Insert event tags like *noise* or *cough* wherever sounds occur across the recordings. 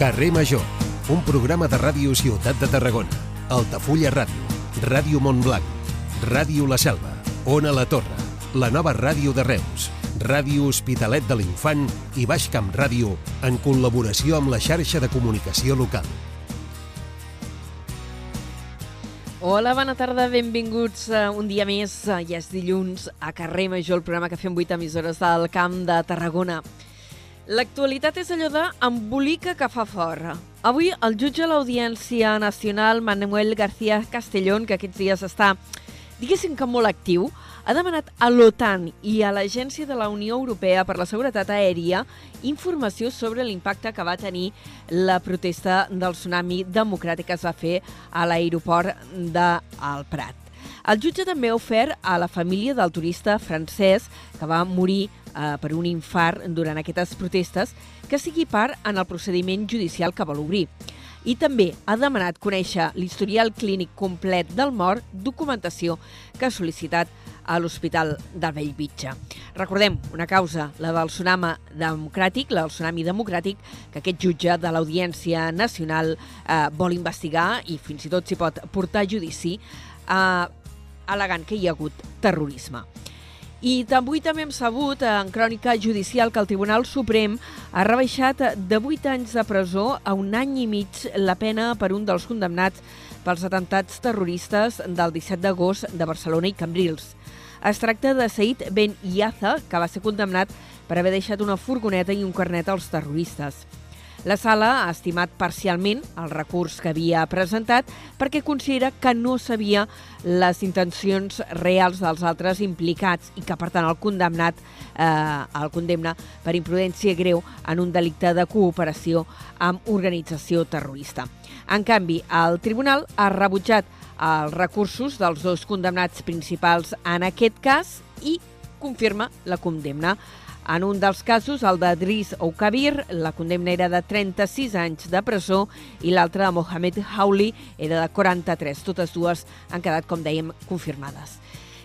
Carrer Major, un programa de ràdio Ciutat de Tarragona, Altafulla Ràdio, Ràdio Montblanc, Ràdio La Selva, Ona La Torre, la nova ràdio de Reus, Ràdio Hospitalet de l'Infant i Baix Camp Ràdio en col·laboració amb la xarxa de comunicació local. Hola, bona tarda, benvinguts uh, un dia més, uh, ja és dilluns, a Carrer Major, el programa que fem 8 emissores del Camp de Tarragona. L'actualitat és allò de embolica que fa fora. Avui el jutge a l'Audiència Nacional, Manuel García Castellón, que aquests dies està, diguéssim que molt actiu, ha demanat a l'OTAN i a l'Agència de la Unió Europea per la Seguretat Aèria informació sobre l'impacte que va tenir la protesta del tsunami democràtic que es va fer a l'aeroport del Prat. El jutge també ha ofert a la família del turista francès que va morir eh, per un infart durant aquestes protestes que sigui part en el procediment judicial que vol obrir i també ha demanat conèixer l'historial clínic complet del mort, documentació que ha sol·licitat a l'Hospital de Bellvitge. Recordem, una causa, la del tsunami democràtic, la del tsunami democràtic, que aquest jutge de l'Audiència Nacional eh, vol investigar i fins i tot s'hi pot portar a judici eh, alegant que hi ha hagut terrorisme. I avui també hem sabut, en crònica judicial, que el Tribunal Suprem ha rebaixat de 8 anys de presó a un any i mig la pena per un dels condemnats pels atemptats terroristes del 17 d'agost de Barcelona i Cambrils. Es tracta de Said Ben Iaza, que va ser condemnat per haver deixat una furgoneta i un carnet als terroristes. La sala ha estimat parcialment el recurs que havia presentat perquè considera que no sabia les intencions reals dels altres implicats i que, per tant, el condemnat eh, el condemna per imprudència greu en un delicte de cooperació amb organització terrorista. En canvi, el tribunal ha rebutjat els recursos dels dos condemnats principals en aquest cas i confirma la condemna. En un dels casos, el de Driss Oukabir, la condemna era de 36 anys de presó i l'altre de Mohamed Hauli era de 43. Totes dues han quedat, com dèiem, confirmades.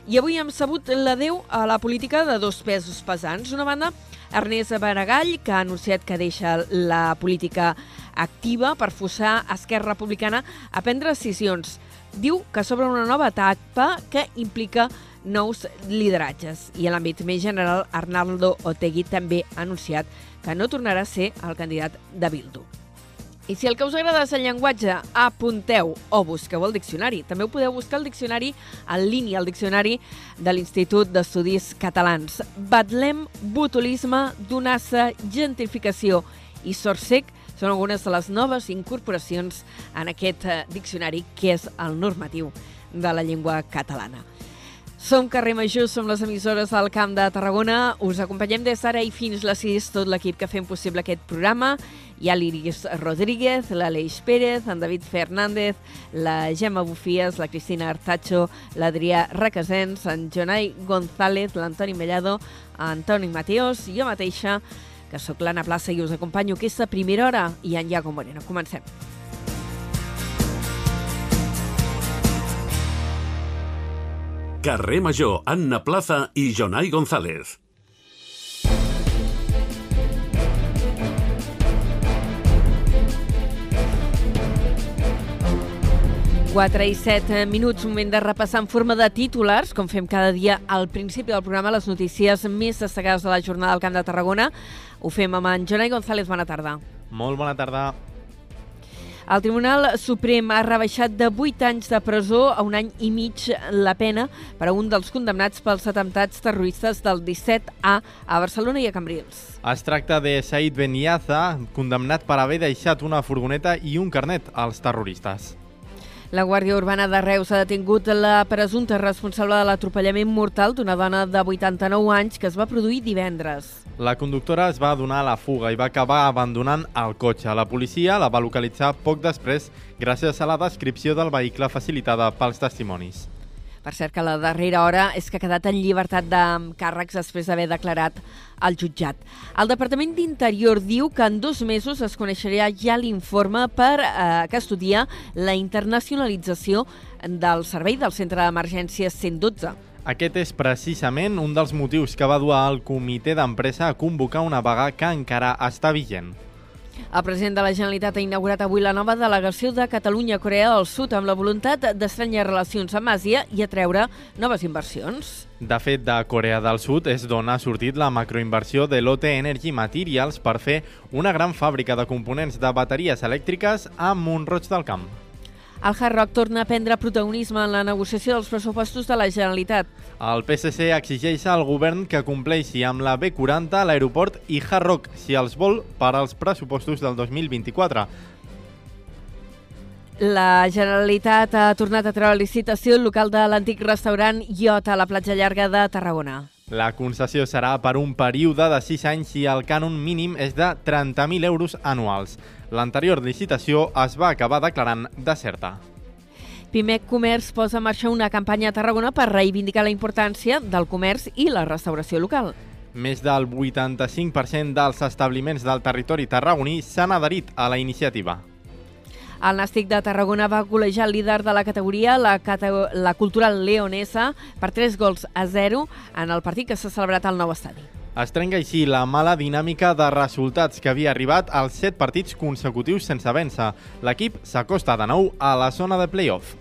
I avui hem sabut l'adeu a la política de dos pesos pesants. Una banda, Ernest Baragall, que ha anunciat que deixa la política activa per forçar Esquerra Republicana a prendre decisions diu que s'obre una nova etapa que implica nous lideratges. I en l'àmbit més general, Arnaldo Otegui també ha anunciat que no tornarà a ser el candidat de Bildu. I si el que us agrada és el llenguatge, apunteu o busqueu el diccionari. També ho podeu buscar al diccionari en línia, al diccionari de l'Institut d'Estudis Catalans. Batlem, botulisme, donassa, gentrificació i sort sec són algunes de les noves incorporacions en aquest eh, diccionari que és el normatiu de la llengua catalana. Som Carrer Major, som les emissores del Camp de Tarragona. Us acompanyem des d'ara i fins les 6 tot l'equip que fem possible aquest programa. Hi ha l'Iris Rodríguez, l'Aleix Pérez, en David Fernández, la Gemma Bufies, la Cristina Artacho, l'Adrià Requesens, en Jonai González, l'Antoni Mellado, Antoni Mateos i jo mateixa, que sóc l'Anna Plaça i us acompanyo aquesta primera hora i en Iago Moreno. Comencem. Carrer Major, Anna Plaza i Jonai González. Quatre i set minuts, moment de repassar en forma de titulars, com fem cada dia al principi del programa, les notícies més destacades de la jornada del Camp de Tarragona. Ho fem amb en Jonai González. Bona tarda. Molt bona tarda. El Tribunal Suprem ha rebaixat de 8 anys de presó a un any i mig la pena per a un dels condemnats pels atemptats terroristes del 17A a Barcelona i a Cambrils. Es tracta de Said Beniaza, condemnat per haver deixat una furgoneta i un carnet als terroristes. La Guàrdia Urbana de Reus ha detingut la presumpta responsable de l'atropellament mortal d'una dona de 89 anys que es va produir divendres. La conductora es va donar a la fuga i va acabar abandonant el cotxe. La policia la va localitzar poc després gràcies a la descripció del vehicle facilitada pels testimonis. Per cert que la darrera hora és que ha quedat en llibertat de càrrecs després d'haver declarat al jutjat. El Departament d'Interior diu que en dos mesos es coneixerà ja l'informe per eh, que estudia la internacionalització del servei del Centre d'Emergències 112. Aquest és precisament un dels motius que va dur al comitè d'empresa a convocar una vaga que encara està vigent. El president de la Generalitat ha inaugurat avui la nova delegació de Catalunya Corea del Sud amb la voluntat d'estranyar relacions amb Àsia i atreure noves inversions. De fet, de Corea del Sud és d'on ha sortit la macroinversió de l'OT Energy Materials per fer una gran fàbrica de components de bateries elèctriques a Montroig del Camp. El Hard Rock torna a prendre protagonisme en la negociació dels pressupostos de la Generalitat. El PSC exigeix al govern que compleixi amb la B40 a l'aeroport i Hard Rock, si els vol, per als pressupostos del 2024. La Generalitat ha tornat a treure licitació el local de l'antic restaurant Iot a la platja llarga de Tarragona. La concessió serà per un període de 6 anys i el cànon mínim és de 30.000 euros anuals. L'anterior licitació es va acabar declarant deserta. Pimec Comerç posa en marxa una campanya a Tarragona per reivindicar la importància del comerç i la restauració local. Més del 85% dels establiments del territori tarragoní s'han adherit a la iniciativa. El Nàstic de Tarragona va golejar el líder de la categoria, la, cate la cultural leonesa, per 3 gols a 0 en el partit que s'ha celebrat al nou estadi. Es trenca així la mala dinàmica de resultats que havia arribat als 7 partits consecutius sense vèncer. L'equip s'acosta de nou a la zona de play-off.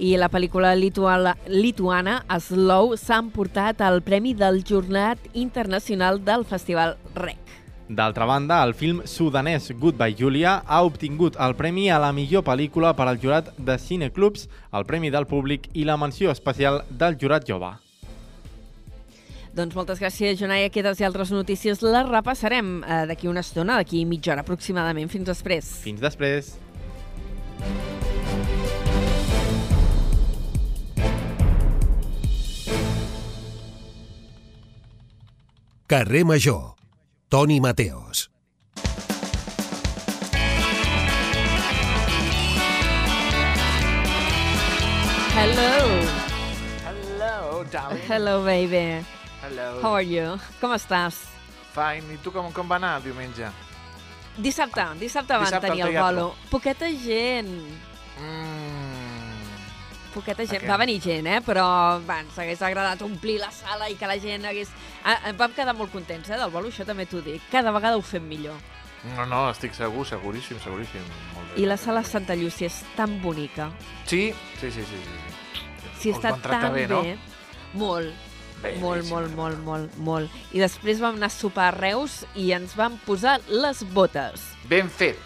I la pel·lícula lituana, lituana Slow s'ha emportat el Premi del Jornat Internacional del Festival REC. D'altra banda, el film sudanès Goodbye Julia ha obtingut el premi a la millor pel·lícula per al jurat de Cineclubs, el Premi del Públic i la menció especial del jurat jove. Doncs moltes gràcies, Jonai. Aquestes i altres notícies les repassarem eh, d'aquí una estona, d'aquí mitja hora aproximadament. Fins després. Fins després. Carrer Major. Toni Mateos. Hello. Hello, darling. Hello, baby. Hello. How are you? Com estàs? Fine. I tu com, com va anar el diumenge? Dissabte, dissabte van Dissabte tenir el bolo. Poqueta gent. Mm. Poqueta gent. Ok. Va venir gent, eh? Però va, ens hagués agradat omplir la sala i que la gent hagués... Ah, eh, vam quedar molt contents, eh, del bolo, això també t'ho dic. Cada vegada ho fem millor. No, no, estic segur, seguríssim, seguríssim. Molt bé, I la sala. Santa Llúcia és tan bonica. Sí, sí, sí, sí. sí, sí. Si Us està tan bé, bé, no? molt, molt, molt, molt, molt, molt. I després vam anar a sopar a Reus i ens vam posar les botes. Ben fet.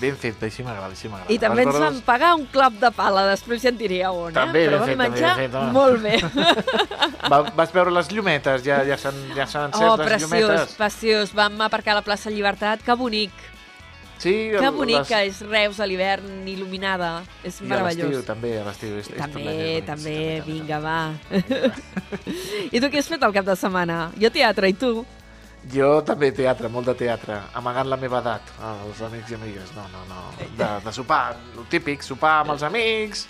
Ben fet, així m'agrada, així m'agrada. I també ens Recordo- van pagar un clop de pala, després ja en diríeu on, eh? També, Però vam fet, menjar fet, home. molt bé. *laughs* Va, vas veure les llumetes? Ja, ja s'han ja encès Oh, les preciós, llumetes? preciós. Vam aparcar a la plaça Llibertat, que bonic. Sí, Que el- bonic que les... és Reus a l'hivern, il·luminada. És I a l'estiu, meravellós. també, a l'estiu. és- és tot També, bonic, també, sí, vinga, va. *laughs* I tu què has fet el cap de setmana? Jo teatre, i tu? Jo també teatre, molt de teatre, amagant la meva edat als amics i amigues. No, no, no. De, de sopar, el típic, sopar amb els amics,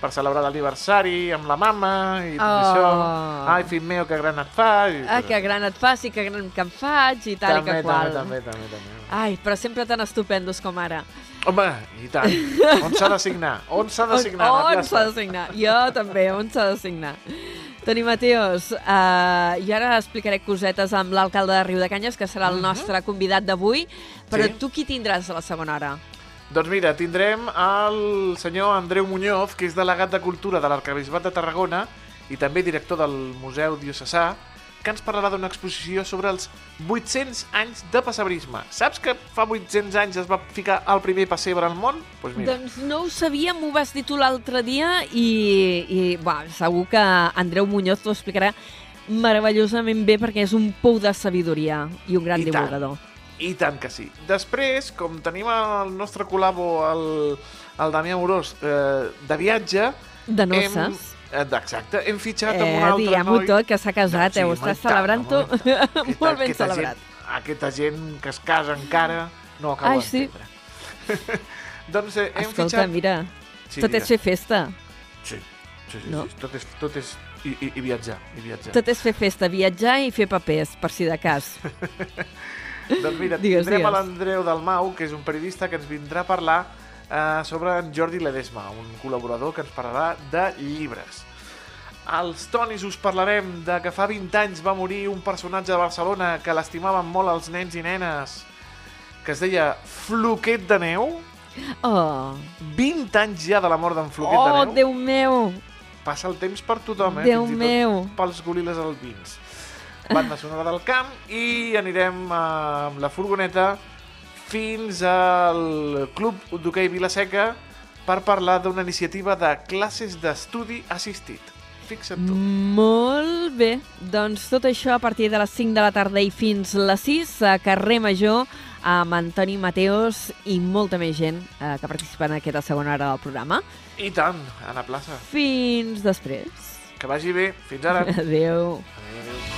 per celebrar l'aniversari, amb la mama i tot Oh. això. Ai, fill meu, que gran et fa. I Ah, tot que gran et faci, que gran que em faig, i tal també, i que qual. També, també, també, també. Ai, però sempre tan estupendos com ara. Home, i tant. On s'ha de signar? On s'ha de signar? On, on s'ha de signar? Jo també, on s'ha de signar? Toni Mateos, uh, jo ara explicaré cosetes amb l'alcalde de Riudecanyes, que serà el nostre convidat d'avui, però Mhm. Sí. tu qui tindràs a la segona hora? Doncs mira, tindrem el senyor Andreu Muñoz, que és delegat de Cultura de l'Arcabisbat de Tarragona i també director del Museu Diocesà, que ens parlarà d'una exposició sobre els 800 anys de pessebrisme. Saps que fa 800 anys es va ficar el primer pessebre al món? Doncs pues mira, Doncs no ho sabia, m'ho vas dir tu l'altre dia i, i bah, segur que Andreu Muñoz t'ho explicarà meravellosament bé perquè és un pou de sabidoria i un gran I tant. I tant que sí. Després, com tenim el nostre col·labo, el, el Damià Morós, eh, de viatge... De hem, noces. eh, exacte, hem fitxat amb un Eh, altre diguem-ho noi... tot, que s'ha casat, Sí, eh? Ho estàs celebrant-ho *laughs* molt ben aquesta celebrat. Gent, aquesta gent que es casa encara no acaba Ai, sí. d'entendre. *laughs* doncs eh, hem Escolta, fitxat... mira, Sí, tot és fer festa. Sí, sí, sí, No? sí. Tot és, tot és i, i, i viatjar, i viatjar. Tot és fer festa, viatjar i fer papers, per si de cas. *laughs* *laughs* Doncs mira, Digues, tindrem a digues. l'Andreu Dalmau, que és un periodista que ens vindrà a parlar eh, sobre en Jordi Ledesma, un col·laborador que ens parlarà de llibres. Als Tonis us parlarem de que fa 20 anys va morir un personatge de Barcelona que l'estimaven molt els nens i nenes, que es deia Floquet de neu. Oh, 20 anys ja de la mort d'en Floquet oh de neu. Déu meu! Passa el temps per tothom, eh? Déu Fins meu! pels goril·les albins. Banda sonora del camp i anirem amb la furgoneta fins al Club d'Hockey Vilaseca per parlar d'una iniciativa de classes d'estudi assistit. Fixa't tu. Molt bé, doncs tot això a partir de les 5 de la tarda i fins les 6 a Carrer Major amb Antoni Mateos i molta més gent eh, que participa en aquesta segona hora del programa. I tant, Anna Plaça. Fins després. Que vagi bé. Fins ara. *laughs* Adéu. Adéu.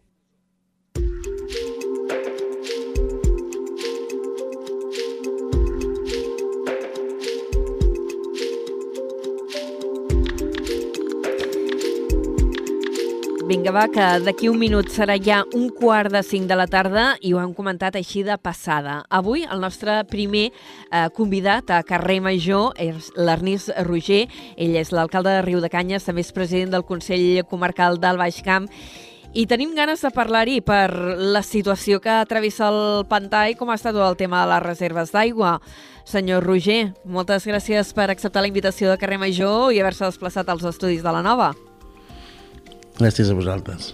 Vinga, va, que d'aquí un minut serà ja un quart de cinc de la tarda i ho hem comentat així de passada. Avui el nostre primer eh, convidat a Carrer Major és l'Ernest Roger. Ell és l'alcalde de Riu de Canyes, també és president del Consell Comarcal del Baix Camp i tenim ganes de parlar-hi per la situació que travessa el pantà i com ha estat el tema de les reserves d'aigua. Senyor Roger, moltes gràcies per acceptar la invitació de Carrer Major i haver-se desplaçat als estudis de la Nova. Gràcies a vosaltres.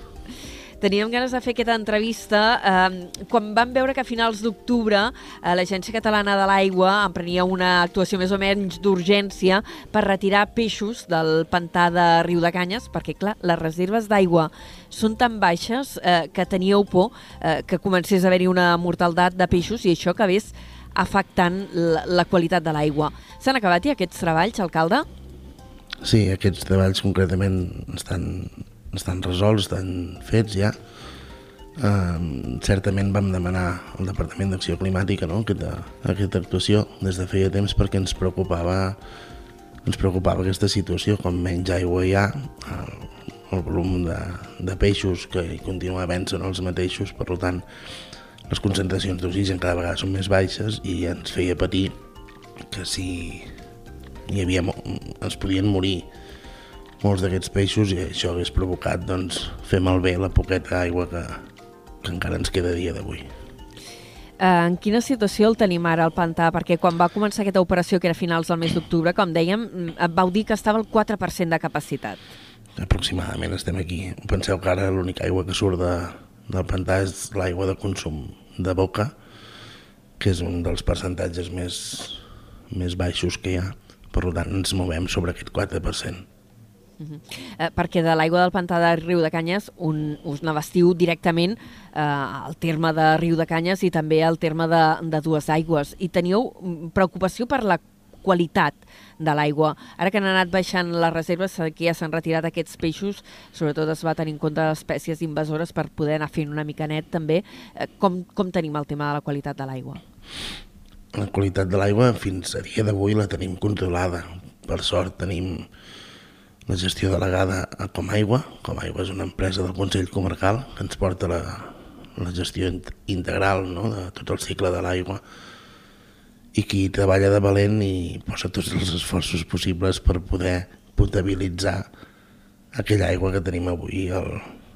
Teníem ganes de fer aquesta entrevista eh, quan vam veure que a finals d'octubre eh, l'Agència Catalana de l'Aigua emprenia una actuació més o menys d'urgència per retirar peixos del pantà de Riu de Canyes, perquè, clar, les reserves d'aigua són tan baixes eh, que teníeu por eh, que comencés a haver-hi una mortaldat de peixos i això acabés afectant la, la qualitat de l'aigua. S'han acabat ja aquests treballs, alcalde? Sí, aquests treballs concretament estan, estan resolts, estan fets ja. Um, certament vam demanar al Departament d'Acció Climàtica no? aquesta, aquesta actuació des de feia temps perquè ens preocupava ens preocupava aquesta situació, com menys aigua hi ha, el, el volum de, de peixos que hi continua havent són els mateixos, per tant les concentracions d'oxigen cada vegada són més baixes i ens feia patir que si hi havia, ens podien morir molts d'aquests peixos i això hagués provocat doncs, fer malbé la poqueta aigua que, que encara ens queda dia d'avui. Eh, En quina situació el tenim ara al pantà? Perquè quan va començar aquesta operació, que era finals del mes d'octubre, com dèiem, mm, vau dir que estava al 4% de capacitat. Aproximadament estem aquí. Penseu que ara l'única aigua que surt de, del pantà és l'aigua de consum de boca, que és un dels percentatges més, més baixos que hi ha. Per tant, ens movem sobre aquest 4%. Eh, perquè de l'aigua del pantà de Riu de Canyes un, us n'abastiu directament eh, al terme de Riu de Canyes i també al terme de, de Dues Aigües. I teníeu mm, preocupació per la qualitat de l'aigua. Ara que han anat baixant les reserves, que ja s'han retirat aquests peixos, sobretot es va tenir en compte espècies invasores per poder anar fent una mica net també. Eh, com, com tenim el tema de la qualitat de l'aigua? La qualitat de l'aigua fins a dia d'avui la tenim controlada. Per sort tenim la gestió delegada a Com Aigua. Com Aigua és una empresa del Consell Comarcal que ens porta la, la gestió int- integral no? de tot el cicle de l'aigua i qui treballa de valent i posa tots els esforços possibles per poder potabilitzar aquella aigua que tenim avui al,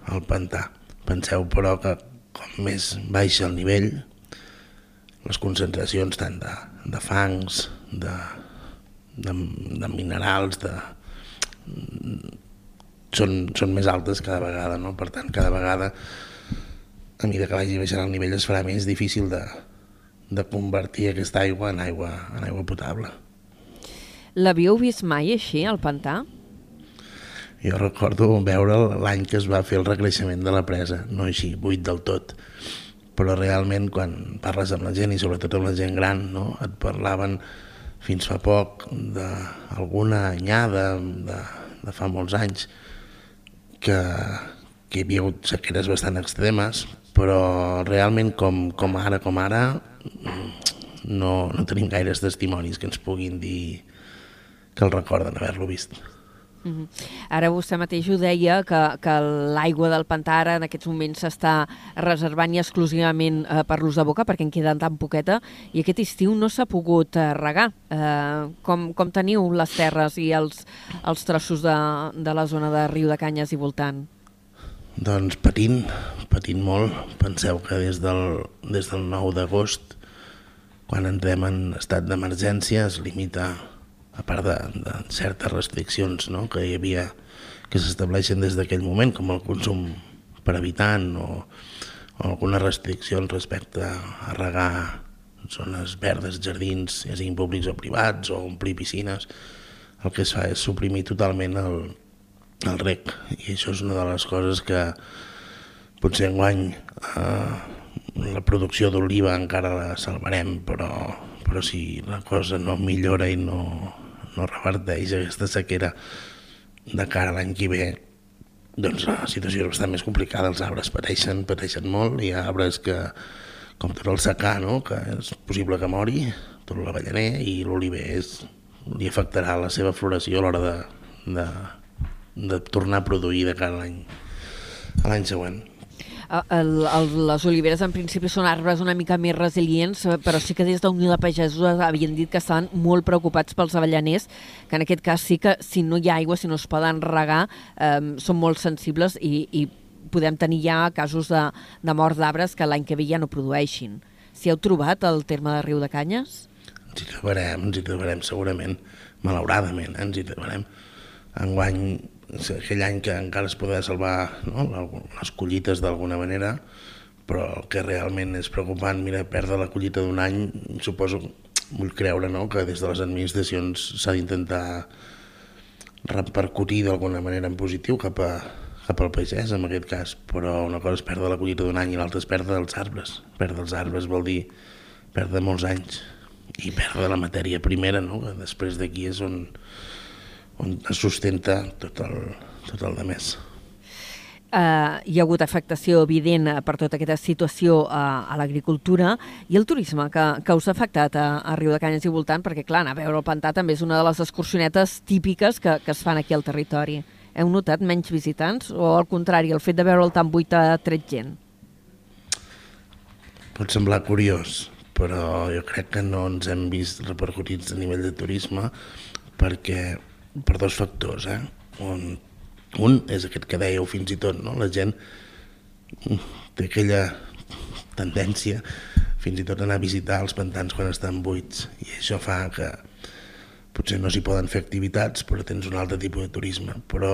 al pantà. Penseu, però, que com més baixa el nivell, les concentracions tant de, de fangs, de, de, de minerals, de, són, són més altes cada vegada, no? Per tant, cada vegada, a mesura que vagi baixant el nivell, es farà més difícil de, de convertir aquesta aigua en aigua, en aigua potable. L'havíeu vist mai així, al pantà? Jo recordo veure'l l'any que es va fer el recreixement de la presa, no així, buit del tot, però realment quan parles amb la gent i sobretot amb la gent gran, no? et parlaven fins fa poc d'alguna anyada de, de fa molts anys que, que hi havia hagut sequeres bastant extremes, però realment com, com ara, com ara, no, no tenim gaires testimonis que ens puguin dir que el recorden haver-lo vist. Uh -huh. Ara vostè mateix ho deia, que, que l'aigua del pantà ara en aquests moments s'està reservant i exclusivament eh, per l'ús de boca, perquè en queda tan poqueta, i aquest estiu no s'ha pogut eh, regar. Eh, com, com teniu les terres i els, els trossos de, de la zona de Riu de Canyes i voltant? Doncs patint, patint molt. Penseu que des del, des del 9 d'agost, quan entrem en estat d'emergència, es limita a part de, de certes restriccions no? que hi havia que s'estableixen des d'aquell moment, com el consum per habitant o, o algunes restriccions respecte a regar zones verdes, jardins, ja siguin públics o privats, o omplir piscines, el que es fa és suprimir totalment el, el rec. I això és una de les coses que potser enguany eh, la producció d'oliva encara la salvarem, però, però si la cosa no millora i no, no reverteix aquesta sequera de cara a l'any que ve, doncs la situació és bastant més complicada, els arbres pateixen, pateixen molt, hi ha arbres que, com tot el secà, no? que és possible que mori, tot l'avellaner i l'oliver li afectarà la seva floració a l'hora de, de, de tornar a produir de cara a l'any següent el, el, les oliveres en principi són arbres una mica més resilients, eh, però sí que des d'Unió de Pagesos havien dit que estaven molt preocupats pels avellaners, que en aquest cas sí que si no hi ha aigua, si no es poden regar, eh, són molt sensibles i, i podem tenir ja casos de, de mort d'arbres que l'any que ve ja no produeixin. Si heu trobat el terme de Riu de Canyes? Ens hi trobarem, ens hi trobarem segurament, malauradament, eh, ens hi trobarem. Enguany aquell any que encara es podia salvar no, les collites d'alguna manera, però el que realment és preocupant, mira, perdre la collita d'un any, suposo, vull creure no, que des de les administracions s'ha d'intentar repercutir d'alguna manera en positiu cap, a, cap al pagès, en aquest cas, però una cosa és perdre la collita d'un any i l'altra és perdre els arbres. Perdre els arbres vol dir perdre molts anys i perdre la matèria primera, no? que després d'aquí és on, on es sustenta tot el, tot el de més. Uh, hi ha hagut afectació evident uh, per tota aquesta situació uh, a l'agricultura i el turisme que, que us ha afectat a, a Riu de Canyes i voltant, perquè clar, anar a veure el pantà també és una de les excursionetes típiques que, que es fan aquí al territori. Heu notat menys visitants o al contrari, el fet de veure'l tan buit ha tret gent? Pot semblar curiós, però jo crec que no ens hem vist repercutits a nivell de turisme perquè per dos factors. Eh? Un, un és aquest que dèieu fins i tot, no? la gent té aquella tendència fins i tot anar a visitar els pantans quan estan buits i això fa que potser no s'hi poden fer activitats però tens un altre tipus de turisme però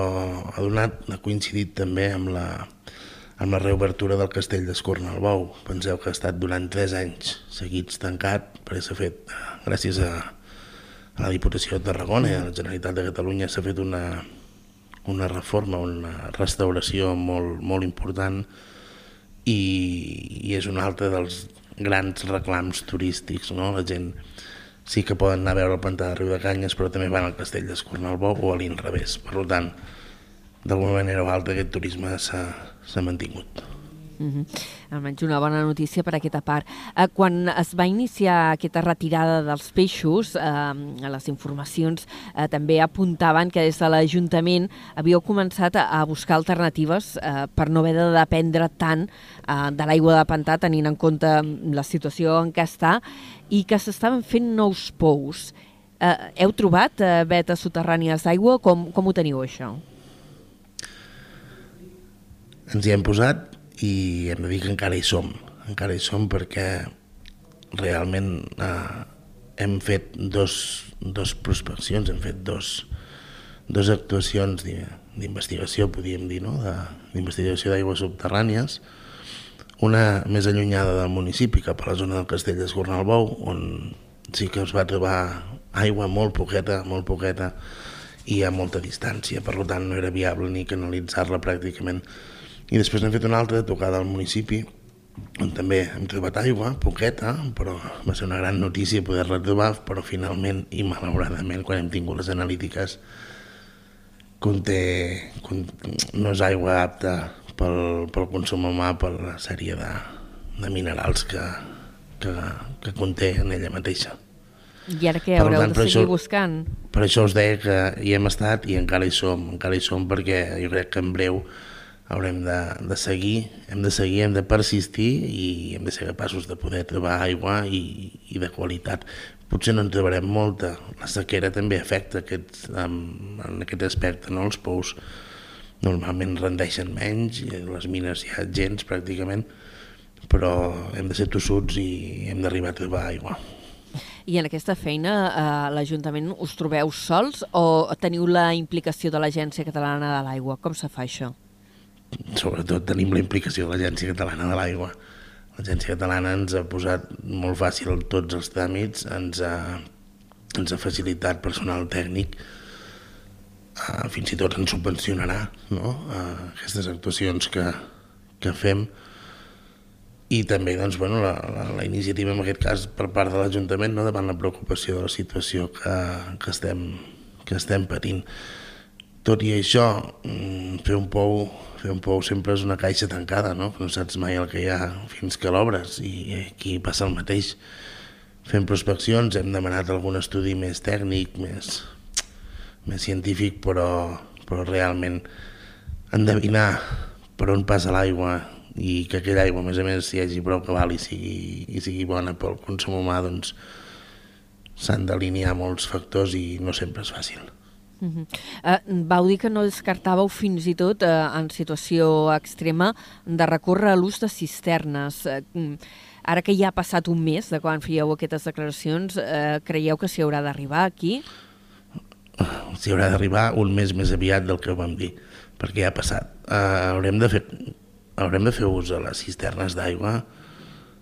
ha donat, ha coincidit també amb la, amb la reobertura del castell d'Escornalbou penseu que ha estat durant 3 anys seguits tancat perquè s'ha fet eh, gràcies a, a la Diputació de Tarragona i a la Generalitat de Catalunya s'ha fet una, una reforma, una restauració molt, molt important i, i és un altre dels grans reclams turístics. No? La gent sí que poden anar a veure el pantà de Riu de Canyes, però també van al castell d'Escornalbó o a l'inrevés. Per tant, d'alguna manera o altra aquest turisme s'ha mantingut. Uh -huh. Almenys una bona notícia per aquesta part. Eh, quan es va iniciar aquesta retirada dels peixos, eh, les informacions eh, també apuntaven que des de l'Ajuntament havíeu començat a, a buscar alternatives eh, per no haver de dependre tant eh, de l'aigua de pantà, tenint en compte la situació en què està, i que s'estaven fent nous pous. Eh, heu trobat eh, vetes soterrànies d'aigua? Com, com ho teniu, això? Ens hi hem posat i hem de dir que encara hi som, encara hi som perquè realment eh, hem fet dos, dos prospeccions, hem fet dos, dos actuacions d'investigació, podríem dir, no? d'investigació d'aigües subterrànies, una més allunyada del municipi, cap a la zona del castell d'Escornalbou, on sí que es va trobar aigua molt poqueta, molt poqueta, i a molta distància, per tant no era viable ni canalitzar-la pràcticament i després n'hem fet una altra tocada al municipi, on també hem trobat aigua, poqueta, però va ser una gran notícia poder-la trobar, però finalment i malauradament quan hem tingut les analítiques conté, conté no és aigua apta pel, pel consum humà per la sèrie de, de minerals que, que, que conté en ella mateixa. I ara què haureu tant, de seguir això- buscant? Per això us deia que hi hem estat i encara hi som, encara hi som perquè jo crec que en breu haurem de, de seguir, hem de seguir, hem de persistir i hem de ser capaços de poder trobar aigua i, i de qualitat. Potser no en trobarem molta, la sequera també afecta aquest, en, aquest aspecte, no? els pous normalment rendeixen menys, i les mines hi ha gens pràcticament, però hem de ser tossuts i hem d'arribar a trobar aigua. I en aquesta feina a l'Ajuntament us trobeu sols o teniu la implicació de l'Agència Catalana de l'Aigua? Com se fa això? Sobretot tenim la implicació de l'Agència Catalana de l'Aigua. L'Agència Catalana ens ha posat molt fàcil tots els tràmits, ens ha, ens ha facilitat personal tècnic, eh, fins i tot ens subvencionarà no? eh, aquestes actuacions que, que fem i també doncs, bueno, la, la, la iniciativa en aquest cas per part de l'Ajuntament no? davant la preocupació de la situació que, que, estem, que estem patint. Tot i això, mm, fer un pou, fer un pou sempre és una caixa tancada, no? no saps mai el que hi ha fins que l'obres i aquí passa el mateix. Fem prospeccions, hem demanat algun estudi més tècnic, més, més científic, però, però realment endevinar per on passa l'aigua i que aquella aigua, a més a més, hi hagi prou cabal i sigui, i sigui bona pel consum humà, doncs s'han d'alinear molts factors i no sempre és fàcil. Uh -huh. uh, vau dir que no descartàveu fins i tot, uh, en situació extrema, de recórrer a l'ús de cisternes. Uh, ara que ja ha passat un mes de quan fèieu aquestes declaracions, uh, creieu que s'hi haurà d'arribar aquí? S'hi haurà d'arribar un mes més aviat del que vam dir, perquè ja ha passat. Uh, haurem, de fer, haurem de fer ús de les cisternes d'aigua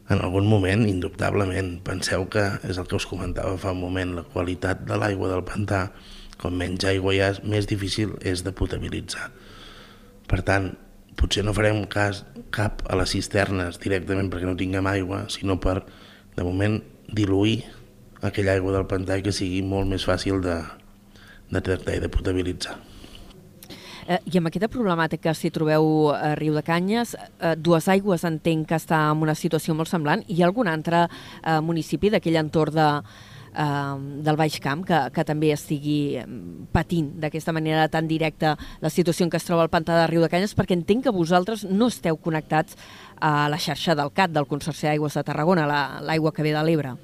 en algun moment, indubtablement. Penseu que és el que us comentava fa un moment, la qualitat de l'aigua del pantà com menys aigua hi ha, més difícil és de potabilitzar. Per tant, potser no farem cas cap a les cisternes directament perquè no tinguem aigua, sinó per, de moment, diluir aquella aigua del pantà que sigui molt més fàcil de, de tractar i de potabilitzar. Eh, I amb aquesta problemàtica, si trobeu a Riu de Canyes, eh, Dues Aigües entenc que està en una situació molt semblant. Hi ha algun altre eh, municipi d'aquell entorn de, eh, del Baix Camp que, que també estigui eh, patint d'aquesta manera tan directa la situació en què es troba el pantà de Riu de Canyes, perquè entenc que vosaltres no esteu connectats a la xarxa del CAT, del Consorci d'Aigües de Tarragona, l'aigua la, que ve de l'Ebre.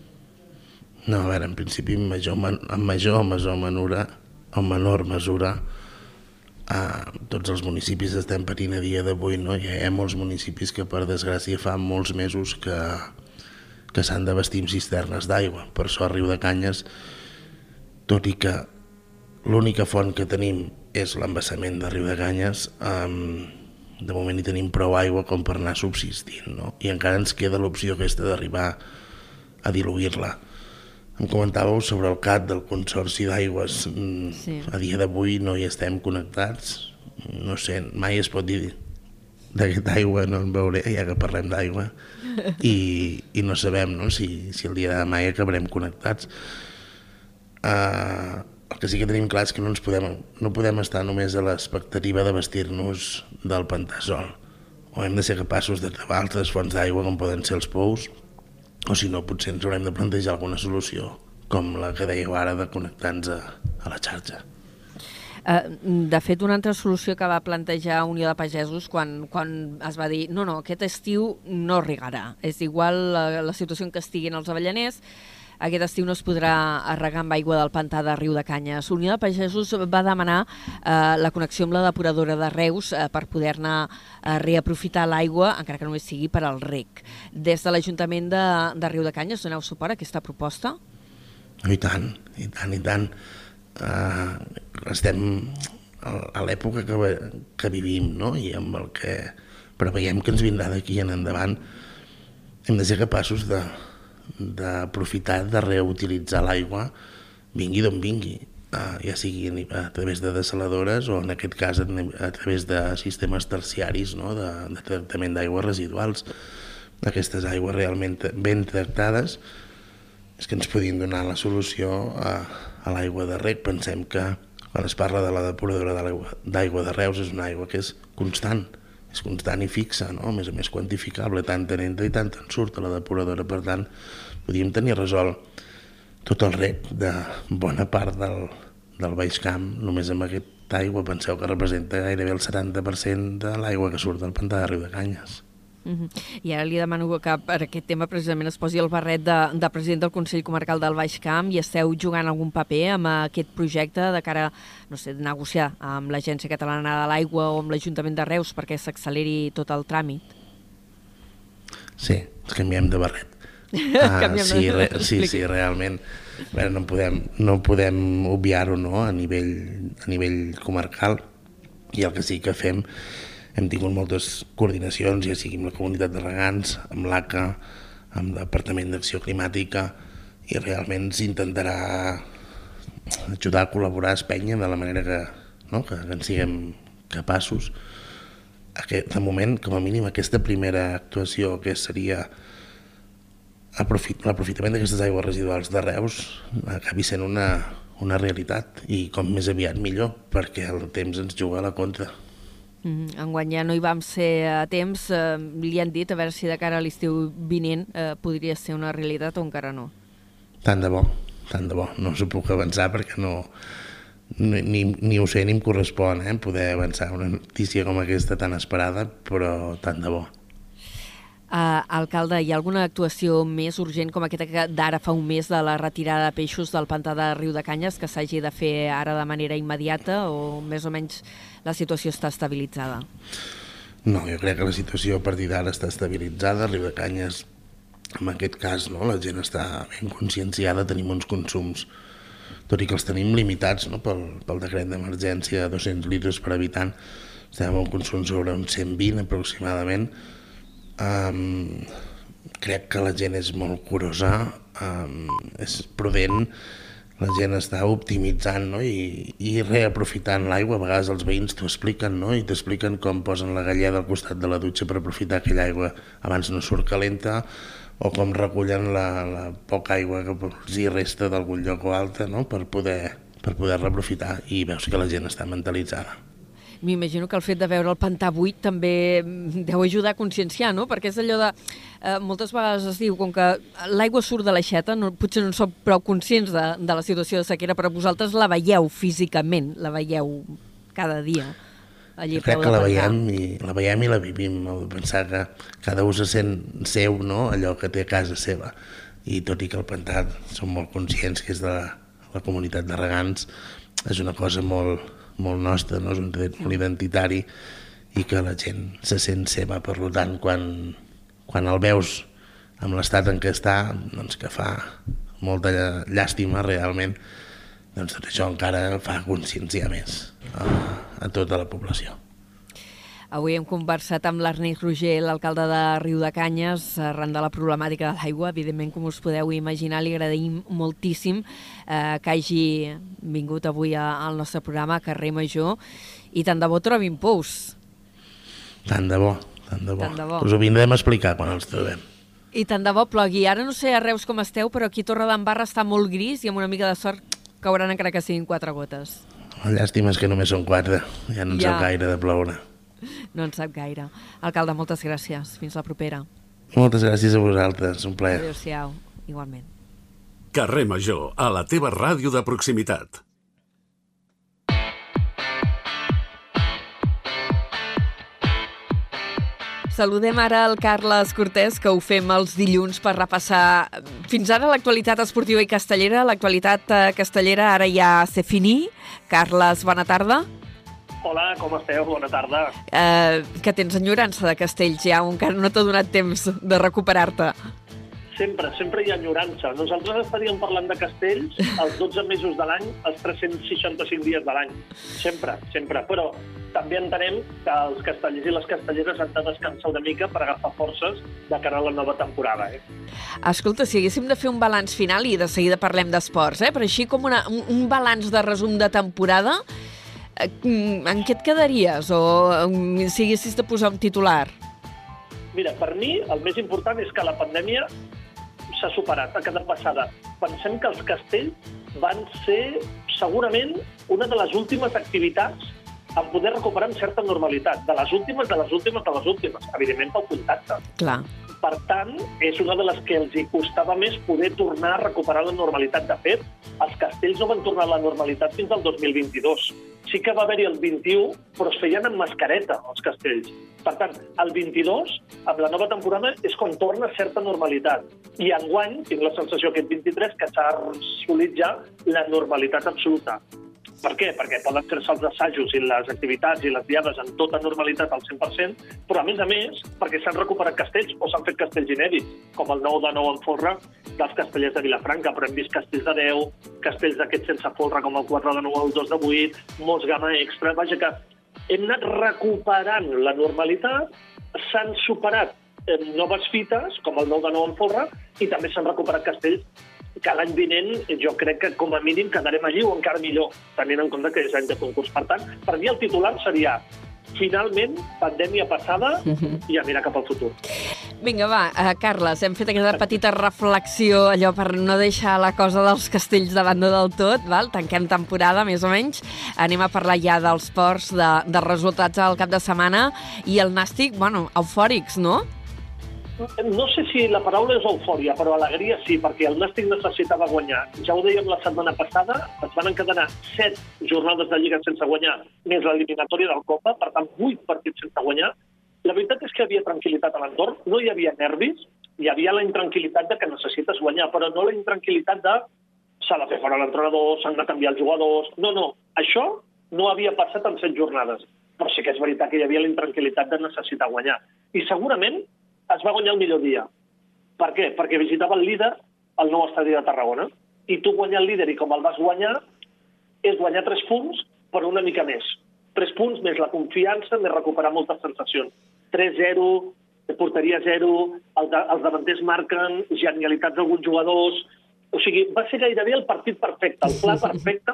No, a veure, en principi, en major, en major o major menura, o menor mesura, eh, tots els municipis estem patint a dia d'avui, no? Hi ha molts municipis que, per desgràcia, fa molts mesos que, que s'han de vestir amb cisternes d'aigua. Per això a Riu de Canyes, tot i que l'única font que tenim és l'embassament de Riu de Canyes, eh, de moment hi tenim prou aigua com per anar subsistint, no? I encara ens queda l'opció aquesta d'arribar a diluir-la. Em comentàveu sobre el CAT del Consorci d'Aigües. Mm, Sí. A dia d'avui no hi estem connectats. No sé, mai es pot dir d'aquesta aigua no en veuré, ja que parlem d'aigua, *laughs* i, i no sabem no, si, si el dia de demà hi acabarem connectats. Uh, el que sí que tenim clar és que no, ens podem, no podem estar només a l'expectativa de vestir-nos del pantà sol. O hem de ser capaços de trobar altres fonts d'aigua com poden ser els pous, o si no potser ens haurem de plantejar alguna solució com la que dèieu ara de connectar-nos a, a la xarxa. Eh, de fet, una altra solució que va plantejar Unió de Pagesos quan, quan es va dir no, no, aquest estiu no regarà. És igual la, la situació en què estiguin els avellaners, aquest estiu no es podrà regar amb aigua del pantà de Riu de Canyes. Unió de Pagesos va demanar eh, la connexió amb la depuradora de Reus eh, per poder-ne eh, reaprofitar l'aigua, encara que només sigui per al rec. Des de l'Ajuntament de, de Riu de Canyes doneu suport a aquesta proposta? I tant, i tant, i tant. Uh, estem a l'època que, que vivim, no? I amb el que preveiem que ens vindrà d'aquí en endavant, hem de ser capaços de d'aprofitar, de reutilitzar l'aigua, vingui d'on vingui, uh, ja sigui a través de desaladores o en aquest cas a través de sistemes terciaris no? de, de tractament d'aigües residuals. Aquestes aigües realment ben tractades és que ens podien donar la solució a, a l'aigua de rec. Pensem que quan es parla de la depuradora d'aigua de Reus és una aigua que és constant, és constant i fixa, no? a més a més quantificable, tant en entra i tant en surt a la depuradora. Per tant, podíem tenir resolt tot el rec de bona part del, del Baix Camp, només amb aquesta aigua penseu que representa gairebé el 70% de l'aigua que surt del pantà de Riu de Canyes. -huh. I ara li demano que per aquest tema precisament es posi el barret de, de president del Consell Comarcal del Baix Camp i esteu jugant algun paper amb aquest projecte de cara, no sé, de negociar amb l'Agència Catalana de l'Aigua o amb l'Ajuntament de Reus perquè s'acceleri tot el tràmit? Sí, ens canviem de barret. *laughs* De- sí, re, sí, sí, realment. A veure, no podem, no podem obviar-ho no? a, nivell, a nivell comarcal i el que sí que fem hem tingut moltes coordinacions, ja sigui amb la comunitat de regants, amb l'ACA, amb el Departament d'Acció Climàtica, i realment s'intentarà ajudar a col·laborar a Espanya de la manera que, no? que, que en siguem capaços. Aquest, de moment, com a mínim, aquesta primera actuació que seria aprofit, l'aprofitament d'aquestes aigües residuals de Reus acabi sent una, una realitat i com més aviat millor, perquè el temps ens juga a la contra. Mm, enguany ja no hi vam ser a temps. Eh, li han dit a veure si de cara a l'estiu vinent eh, podria ser una realitat o encara no. Tant de bo, tant de bo. No s'ho puc avançar perquè no, ni, ni, ni ho sé ni em correspon eh, poder avançar una notícia com aquesta tan esperada, però tant de bo. Uh, alcalde, hi ha alguna actuació més urgent com aquesta que d'ara fa un mes de la retirada de peixos del pantà de Riu de Canyes que s'hagi de fer ara de manera immediata o més o menys la situació està estabilitzada? No, jo crec que la situació a partir d'ara està estabilitzada. Riu de Canyes, en aquest cas, no? la gent està ben conscienciada, tenim uns consums, tot i que els tenim limitats no? pel, pel decret d'emergència de 200 litres per habitant, estem amb un consum sobre uns 120 aproximadament. Um, crec que la gent és molt curosa, um, és prudent, la gent està optimitzant no? I, i reaprofitant l'aigua. A vegades els veïns t'ho expliquen no? i t'expliquen com posen la galleda al costat de la dutxa per aprofitar aquella aigua abans no surt calenta o com recullen la, la poca aigua que els hi resta d'algun lloc o altre no? per poder per poder reaprofitar i veus que la gent està mentalitzada. M'imagino que el fet de veure el pantà buit també mm, deu ajudar a conscienciar, no? Perquè és allò de... Eh, moltes vegades es diu, com que l'aigua surt de l'aixeta, no, potser no som prou conscients de, de la situació de sequera, però vosaltres la veieu físicament, la veieu cada dia allí Jo crec que la veiem, i, la veiem i la vivim, el pensar que cada un se sent seu, no? allò que té a casa seva. I tot i que el pantà som molt conscients que és de la, la comunitat de regants, és una cosa molt, molt nostra, no? és un tret molt identitari i que la gent se sent seva. Per tant, quan, quan el veus amb l'estat en què està, doncs que fa molta llà- llàstima realment, doncs tot això encara fa conscienciar més a, a tota la població. Avui hem conversat amb l'Ernest Roger, l'alcalde de Riu de Canyes, arran de la problemàtica de l'aigua. Evidentment, com us podeu imaginar, li agraïm moltíssim eh, que hagi vingut avui a- al nostre programa, a Carrer Major, i tant de bo trobin pous. Tant de bo, tant de bo. Tant de bo. Us ho vindrem a explicar quan els trobem. I tant de bo plogui. Ara no sé a Reus com esteu, però aquí a Torre d'Embarra està molt gris i amb una mica de sort cauran encara que siguin quatre gotes. Llàstima és que només són quatre, ja no en Ja. gaire de ploure. *laughs* No en sap gaire. Alcalde, moltes gràcies. Fins la propera. Moltes gràcies a vosaltres, un plaer. Adéu-siau. Igualment. Carrer Major, a la teva ràdio de proximitat. Saludem ara el Carles Cortés, que ho fem els dilluns per repassar fins ara l'actualitat esportiva i castellera. L'actualitat eh, castellera ara ja s'ha fini. Carles, bona tarda. Hola, com esteu? Bona tarda. Eh, que tens enyorança de castells ja, encara no t'ha donat temps de recuperar-te. Sempre, sempre hi ha enyorança. Nosaltres estaríem parlant de castells els 12 mesos de l'any, els 365 dies de l'any. Sempre, sempre. Però també entenem que els castellers i les castelleres han de descansar una mica per agafar forces de cara a la nova temporada. Eh? Escolta, si haguéssim de fer un balanç final, i de seguida parlem d'esports, eh? però així com una, un, un balanç de resum de temporada, en què et quedaries? O eh, si haguessis de posar un titular? Mira, per mi el més important és que la pandèmia s'ha superat, ha quedat passada. Pensem que els castells van ser segurament una de les últimes activitats en poder recuperar amb certa normalitat. De les últimes, de les últimes, de les últimes. Evidentment pel contacte. Clar. Per tant, és una de les que els hi costava més poder tornar a recuperar la normalitat. De fet, els castells no van tornar a la normalitat fins al 2022. Sí que va haver-hi el 21, però es feien amb mascareta, els castells. Per tant, el 22, amb la nova temporada, és quan torna certa normalitat. I enguany, tinc la sensació aquest 23, que s'ha assolit ja la normalitat absoluta. Per què? Perquè poden fer-se els assajos i les activitats i les diades en tota normalitat al 100%, però a més a més perquè s'han recuperat castells o s'han fet castells inèdits, com el nou de nou en folre dels castellers de Vilafranca, però hem vist castells de 10, castells d'aquests sense folre com el 4 de 9 o el 2 de 8, molts gamma extra, vaja que hem anat recuperant la normalitat, s'han superat noves fites, com el 9 de 9 en folre, i també s'han recuperat castells que l'any vinent jo crec que com a mínim quedarem allí o encara millor, tenint en compte que és any de concurs. Per tant, per mi el titular seria finalment, pandèmia passada i a mirar cap al futur. Vinga, va, uh, Carles, hem fet aquesta petita reflexió allò per no deixar la cosa dels castells de banda del tot, val? tanquem temporada, més o menys. Anem a parlar ja dels ports, de, de resultats al cap de setmana i el Nàstic, bueno, eufòrics, no? No sé si la paraula és eufòria, però alegria sí, perquè el Nàstic necessitava guanyar. Ja ho dèiem la setmana passada, es van encadenar set jornades de Lliga sense guanyar, més l'eliminatòria del Copa, per tant, vuit partits sense guanyar. La veritat és que havia tranquil·litat a l'entorn, no hi havia nervis, hi havia la intranquil·litat de que necessites guanyar, però no la intranquil·litat de s'ha de fer fora l'entrenador, s'han de canviar els jugadors... No, no, això no havia passat en set jornades, però sí que és veritat que hi havia la intranquil·litat de necessitar guanyar. I segurament es va guanyar el millor dia. Per què? Perquè visitava el líder al nou estadi de Tarragona. I tu guanyar el líder i com el vas guanyar és guanyar tres punts, però una mica més. Tres punts més la confiança, més recuperar moltes sensacions. 3-0, porteria 0, el de, els davanters marquen, genialitats d'alguns jugadors... O sigui, va ser gairebé el partit perfecte, el pla perfecte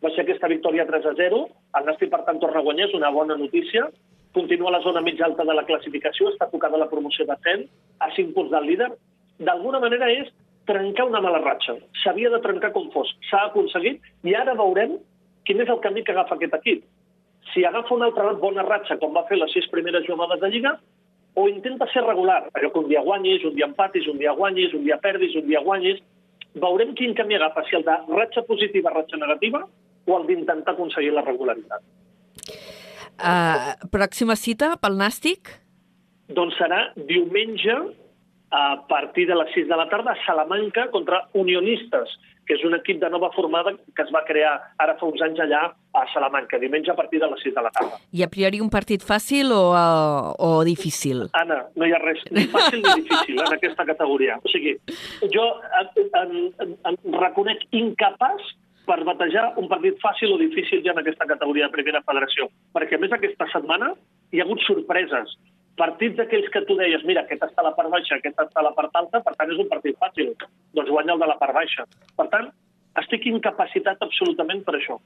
va ser aquesta victòria 3-0. El Nàstic, per tant, torna a guanyar, és una bona notícia continua a la zona mitja alta de la classificació, està tocada la promoció de 100, a 5 punts del líder. D'alguna manera és trencar una mala ratxa. S'havia de trencar com fos. S'ha aconseguit i ara veurem quin és el camí que agafa aquest equip. Si agafa una altra bona ratxa, com va fer les sis primeres jornades de Lliga, o intenta ser regular, allò que un dia guanyis, un dia empatis, un dia guanyis, un dia perdis, un dia guanyis, veurem quin camí agafa, si el de ratxa positiva, ratxa negativa, o el d'intentar aconseguir la regularitat. Uh, pròxima cita pel Nàstic? Doncs serà diumenge a partir de les 6 de la tarda a Salamanca contra Unionistes, que és un equip de nova formada que es va crear ara fa uns anys allà a Salamanca, diumenge a partir de les 6 de la tarda. I a priori un partit fàcil o, uh, o difícil? Anna, no hi ha res ni fàcil ni difícil en aquesta categoria. O sigui, jo em, em, em, em reconec incapaç per batejar un partit fàcil o difícil ja en aquesta categoria de primera federació. Perquè, a més, aquesta setmana hi ha hagut sorpreses. Partits d'aquells que tu deies, mira, aquest està a la part baixa, aquest està a la part alta, per tant, és un partit fàcil. Doncs guanya el de la part baixa. Per tant, estic incapacitat absolutament per això.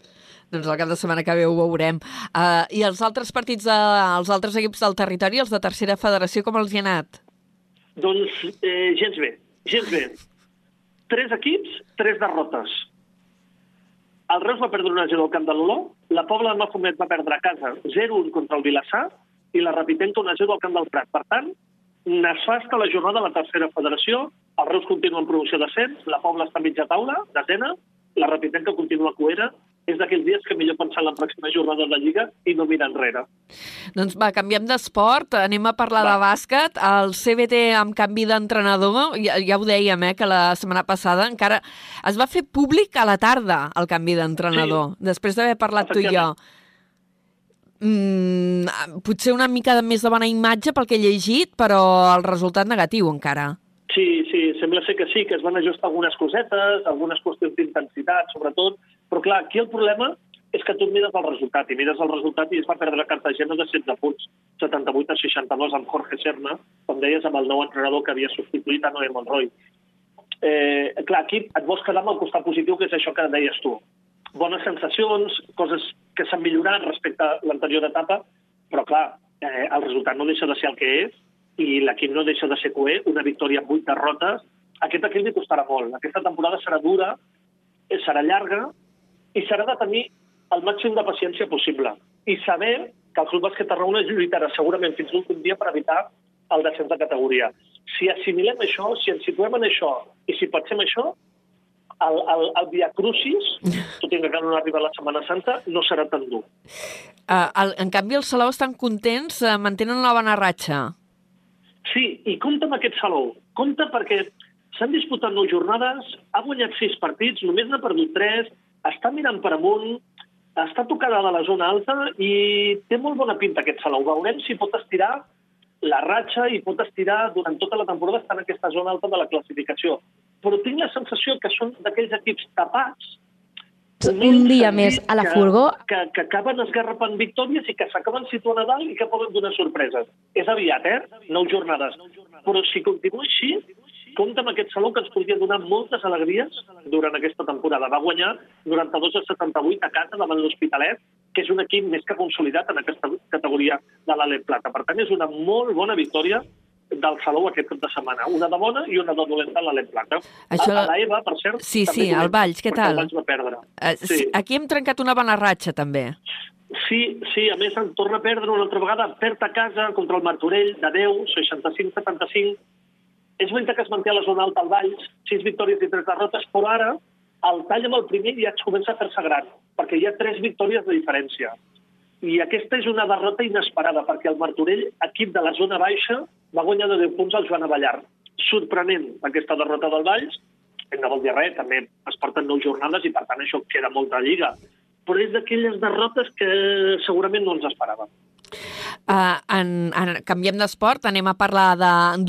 Doncs el cap de setmana que ve ho veurem. Uh, I els altres partits, de, els altres equips del territori, els de tercera federació, com els hi ha anat? Doncs eh, gens bé, gens bé. Tres equips, tres derrotes. El Reus va perdre 1-0 al camp de l'Oló, la Pobla de Mafumet va perdre a casa 0-1 contra el Vilassar i la Rapitenca 1-0 al camp del Prat. Per tant, nefasta la jornada de la tercera federació, el Reus continua en promoció d'ascens, la Pobla està a mitja taula, desena, la Rapitenca continua cuera, és d'aquells dies que millor pensar en la pròxima jornada de la Lliga i no mirar enrere. Doncs va, canviem d'esport, anem a parlar va. de bàsquet. El CBT amb canvi d'entrenador, ja, ja ho dèiem, eh, que la setmana passada encara es va fer públic a la tarda el canvi d'entrenador, sí. després d'haver parlat tu i jo. Mm, potser una mica més de bona imatge pel que he llegit, però el resultat negatiu encara. Sí, sí, sembla ser que sí, que es van ajustar algunes cosetes, algunes qüestions d'intensitat, sobretot, però clar, aquí el problema és que tu mires el resultat, i mires el resultat i es va perdre Cartagena de 16 punts, 78 a 62 amb Jorge Serna, com deies, amb el nou entrenador que havia substituït a Noé Monroy. Eh, clar, aquí et vols quedar amb el costat positiu, que és això que deies tu. Bones sensacions, coses que s'han millorat respecte a l'anterior etapa, però clar, eh, el resultat no deixa de ser el que és, i l'equip no deixa de ser coer, una victòria amb vuit derrotes. Aquest equip li costarà molt. Aquesta temporada serà dura, eh, serà llarga i serà de tenir el màxim de paciència possible i saber que el Club Bàsquet Tarragona lluitarà segurament fins l'últim dia per evitar el descens de categoria. Si assimilem això, si ens situem en això i si pensem això, el, el, el Via Crucis, *laughs* tot i que encara no arriba la Setmana Santa, no serà tan dur. Uh, el, en canvi, els Salou estan contents, uh, mantenen una bona ratxa. Sí, i compta amb aquest Salou. Compta perquè s'han disputat nou jornades, ha guanyat sis partits, només n'ha perdut tres, està mirant per amunt, està tocada de la zona alta i té molt bona pinta aquest Salou. Veurem si pot estirar la ratxa i pot estirar durant tota la temporada estar en aquesta zona alta de la classificació. Però tinc la sensació que són d'aquells equips tapats un dia més a la que, furgó. Que, que acaben esgarrapant victòries i que s'acaben situant a dalt i que poden donar sorpreses. És aviat, eh? Nou jornades. Però si continua així, compta amb aquest saló que ens podria donar moltes alegries durant aquesta temporada. Va guanyar 92 a 78 a casa davant l'Hospitalet, que és un equip més que consolidat en aquesta categoria de l'Ale Plata. Per tant, és una molt bona victòria del Salou aquest cap de setmana. Una de bona i una de dolenta a l'Alem Plata. Això- A, a l'Eva, per cert... Sí, sí, al Valls, què tal? El Valls va perdre. Uh, sí. Aquí hem trencat una bona ratxa, també. Sí, sí, a més en torna a perdre una altra vegada, perd a casa contra el Martorell de 10, 65-75. És veritat que es manté a la zona alta al Valls, 6 victòries i 3 derrotes, però ara el tall amb el primer ja comença a fer-se gran, perquè hi ha 3 victòries de diferència. I aquesta és una derrota inesperada, perquè el Martorell, equip de la zona baixa, va guanyar de 10 punts al Joan Avellar. Sorprenent, aquesta derrota del Valls, no vol dir res, també es porten 9 jornades i per tant això queda molta lliga. Però és d'aquelles derrotes que segurament no ens esperàvem. Uh, en, en, canviem d'esport, anem a parlar de-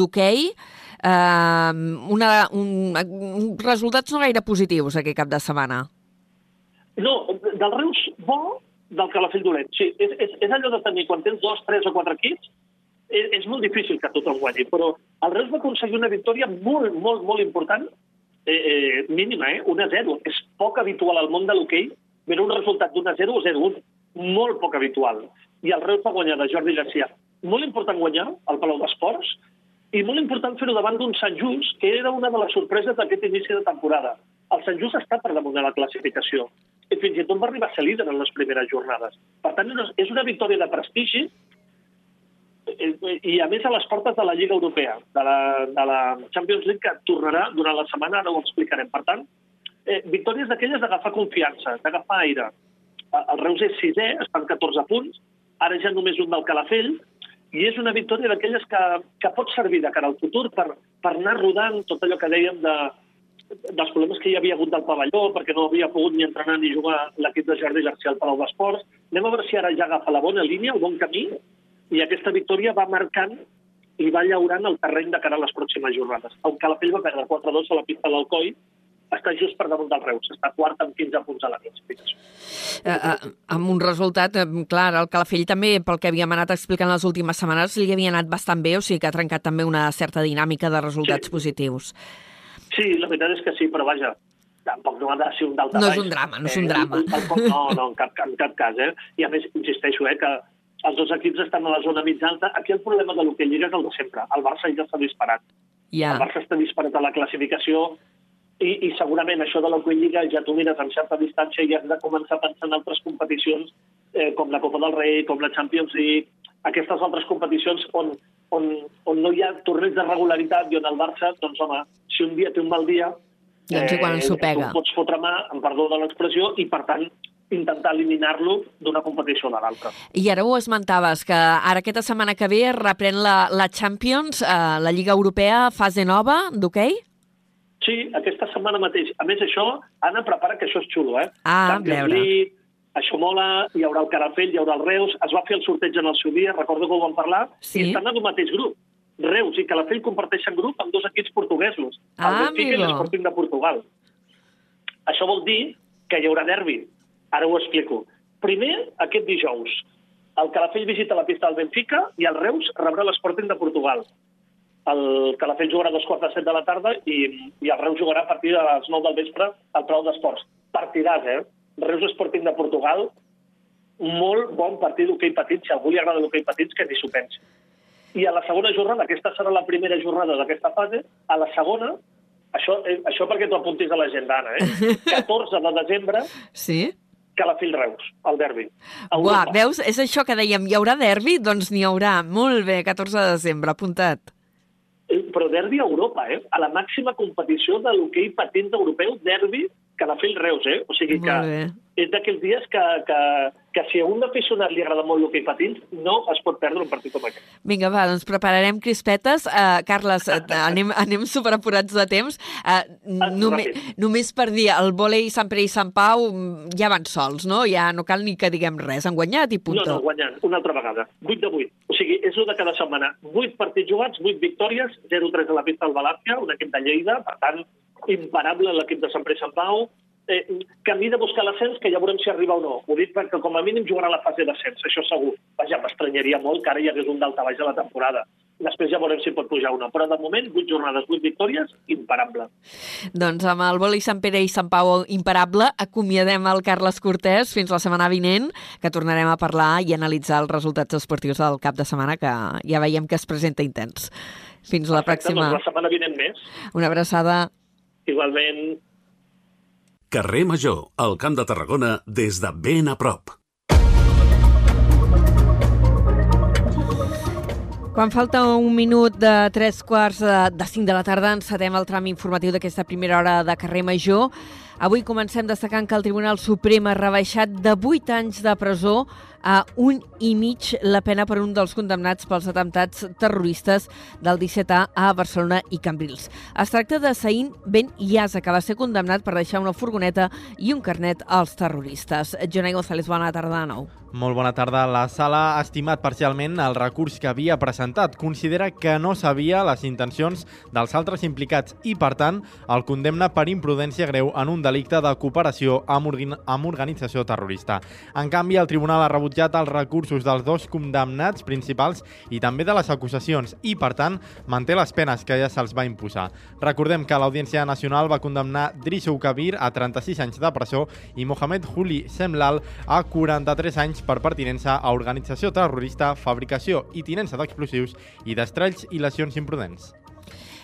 Uh, una, un, un, resultats no gaire positius aquest cap de setmana. No, del Reus bo, del Calafell dolent. Sí, és, és, és allò de tenir, quan tens dos, tres o quatre equips, és, és molt difícil que tothom guanyi, però el Reus va aconseguir una victòria molt, molt, molt important, eh, eh, mínima, eh? 1-0. És poc habitual al món de l'hoquei veure un resultat d'1-0 o 0-1. Molt poc habitual. I el Reus va guanyar de Jordi Garcia. Molt important guanyar al Palau d'Esports i molt important fer-ho davant d'un Sant Just, que era una de les sorpreses d'aquest inici de temporada. El Sant Just està per damunt de la classificació i fins i tot va arribar a ser líder en les primeres jornades. Per tant, és una- victòria de prestigi eh, i a més a les portes de la Lliga Europea, de la, de la Champions League, que tornarà durant la setmana, ara ho explicarem. Per tant, eh, victòries d'aquelles d'agafar confiança, d'agafar aire. Eh, El Reus és sisè, estan 14 punts, ara ja només un del Calafell, i és una victòria d'aquelles que, que pot servir de cara al futur per, per anar rodant tot allò que dèiem de, dels problemes que hi havia hagut del pavelló, perquè no havia pogut ni entrenar ni jugar l'equip de Jordi Garcia al Palau d'Esports. Anem a veure si ara ja agafa la bona línia, el bon camí, i aquesta victòria va marcant i va llaurant el terreny de cara a les pròximes jornades. El Calafell va perdre 4-2 a la pista de l'Alcoi, està just per damunt del Reus, està quart amb 15 punts a la classificació. Uh, uh, amb un resultat, uh, clar, el Calafell també, pel que havíem anat explicant les últimes setmanes, li havia anat bastant bé, o sigui que ha trencat també una certa dinàmica de resultats Sí. positius. Sí, la veritat és que sí, però vaja, tampoc no ha de ser un dalt No és un drama, no és un drama. Tampoc, no, no, en cap, en cap cas, eh? I a més, insisteixo, eh, que els dos equips estan a la zona mitja alta. Aquí el problema de l'hoquei Lliga és el de sempre. El Barça ja s'ha disparat. Ja. El Barça està disparat a la classificació i, i segurament això de l'Hockey Lliga ja t'ho mires en certa distància i has de començar a pensar en altres competicions eh, com la Copa del Rei, com la Champions League, aquestes altres competicions on, on, on no hi ha torneig de regularitat i on el Barça, doncs home, si un dia té un mal dia... Doncs igual s'ho pega. Tu pots fotre mà, en perdó de l'expressió, i per tant intentar eliminar-lo d'una competició de l'altra. I ara ho esmentaves, que ara aquesta setmana que ve reprèn la, la Champions, uh, la Lliga Europea, fase nova d'hoquei? Sí, aquesta setmana mateix. A més, això, Anna, prepara que això és xulo, eh? Ah, Champions veure. League, això mola, hi haurà el Calafell, hi haurà el Reus, es va fer el sorteig en el seu dia, recordo que ho vam parlar, Sí. i estan en el mateix grup. Reus i Calafell comparteixen grup amb dos equips portuguesos, el Ah, Benfica i amigo. l'Sporting de Portugal. Això vol dir que hi haurà derbi. Ara ho explico. Primer, aquest dijous, el Calafell visita la pista del Benfica i el Reus rebrà l'Sporting de Portugal. El Calafell jugarà a dos quarts de set de la tarda i, i el Reus jugarà a partir de les 9 del vespre al Palau d'Esports. Partidàs, eh? Reus Sporting de Portugal, molt bon partit d'hoquei petit, si algú li agrada l'hoquei petit, que ni s'ho pensi. I a la segona jornada, aquesta serà la primera jornada d'aquesta fase, a la segona, això, eh, això perquè t'ho apuntis a l'agenda, Anna, eh? *laughs* 14 de desembre, Sí. Calafell-Reus, el derbi. Europa. veus? És això que dèiem, hi haurà derbi? Doncs n'hi haurà. Molt bé, 14 de desembre, apuntat. Eh, Però derbi a Europa, eh? A la màxima competició de l'hoquei patins europeu, derbi Calafell-Reus, eh? O sigui que és d'aquells dies que, que, que si a un aficionat li agrada molt l'hoquei patins, no es pot perdre un partit com aquest. Vinga, va, doncs prepararem crispetes. Uh, Carles, uh, *laughs* anem, anem superapurats de temps. Uh, només, ràpid. només per dir, el vòlei Sant Pere i Sant Pau mm, ja van sols, no? Ja no cal ni que diguem res. Han guanyat i No, punto. no, guanyant, una altra vegada. 8 de 8. O sigui, és el de cada setmana. 8 partits jugats, 8 victòries, 0-3 a la pista del Valàcia, un equip de Lleida, per tant, imparable l'equip de Sant Pere Sant Pau, eh, camí de buscar l'ascens, que ja veurem si arriba o no. Ho dic perquè com a mínim jugarà a la fase d'ascens, això segur. Vaja, m'estranyaria molt que ara hi hagués un d'alta baix a la temporada. Després ja veurem si pot pujar una. Però de moment, 8 jornades, 8 victòries, imparable. Doncs amb el vòlei Sant Pere i Sant Pau imparable, acomiadem el Carles Cortés fins la setmana vinent, que tornarem a parlar i analitzar els resultats esportius del cap de setmana, que ja veiem que es presenta intens. Fins la Perfecte, pròxima. Doncs la setmana vinent més. Una abraçada. Igualment, Carrer Major, al Camp de Tarragona, des de ben a prop. Quan falta un minut de tres quarts de, de cinc de la tarda, encetem el tram informatiu d'aquesta primera hora de carrer Major. Avui comencem destacant que el Tribunal Suprem ha rebaixat de 8 anys de presó a un i mig la pena per un dels condemnats pels atemptats terroristes del 17A a Barcelona i Cambrils. Es tracta de Saïn Ben Iasa, que va ser condemnat per deixar una furgoneta i un carnet als terroristes. Jonai González, bona tarda de nou. Molt bona tarda. La sala ha estimat parcialment el recurs que havia presentat. Considera que no sabia les intencions dels altres implicats i, per tant, el condemna per imprudència greu en un delicte de cooperació amb, organ amb organització terrorista. En canvi, el tribunal ha rebutjat els recursos dels dos condemnats principals i també de les acusacions i, per tant, manté les penes que ja se'ls va imposar. Recordem que l'Audiència Nacional va condemnar Drissou Kabir a 36 anys de presó i Mohamed Huli Semlal a 43 anys per pertinença a organització terrorista, fabricació i tinença d'explosius i d'estrells i lesions imprudents.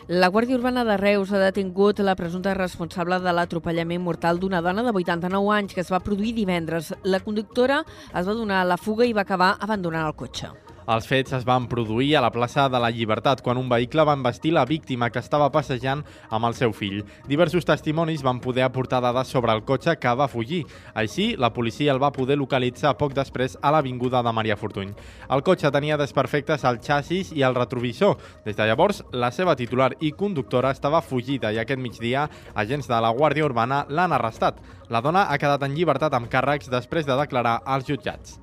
La Guàrdia Urbana de Reus ha detingut la presumpta responsable de l'atropellament mortal d'una dona de 89 anys que es va produir divendres. La conductora es va donar a la fuga i va acabar abandonant el cotxe. Els fets es van produir a la plaça de la Llibertat quan un vehicle va embestir la víctima que estava passejant amb el seu fill. Diversos testimonis van poder aportar dades sobre el cotxe que va fugir. Així, la policia el va poder localitzar poc després a l'avinguda de Maria Fortuny. El cotxe tenia desperfectes al xassis i al retrovisor. Des de llavors, la seva titular i conductora estava fugida i aquest migdia agents de la Guàrdia Urbana l'han arrestat. La dona ha quedat en llibertat amb càrrecs després de declarar als jutjats.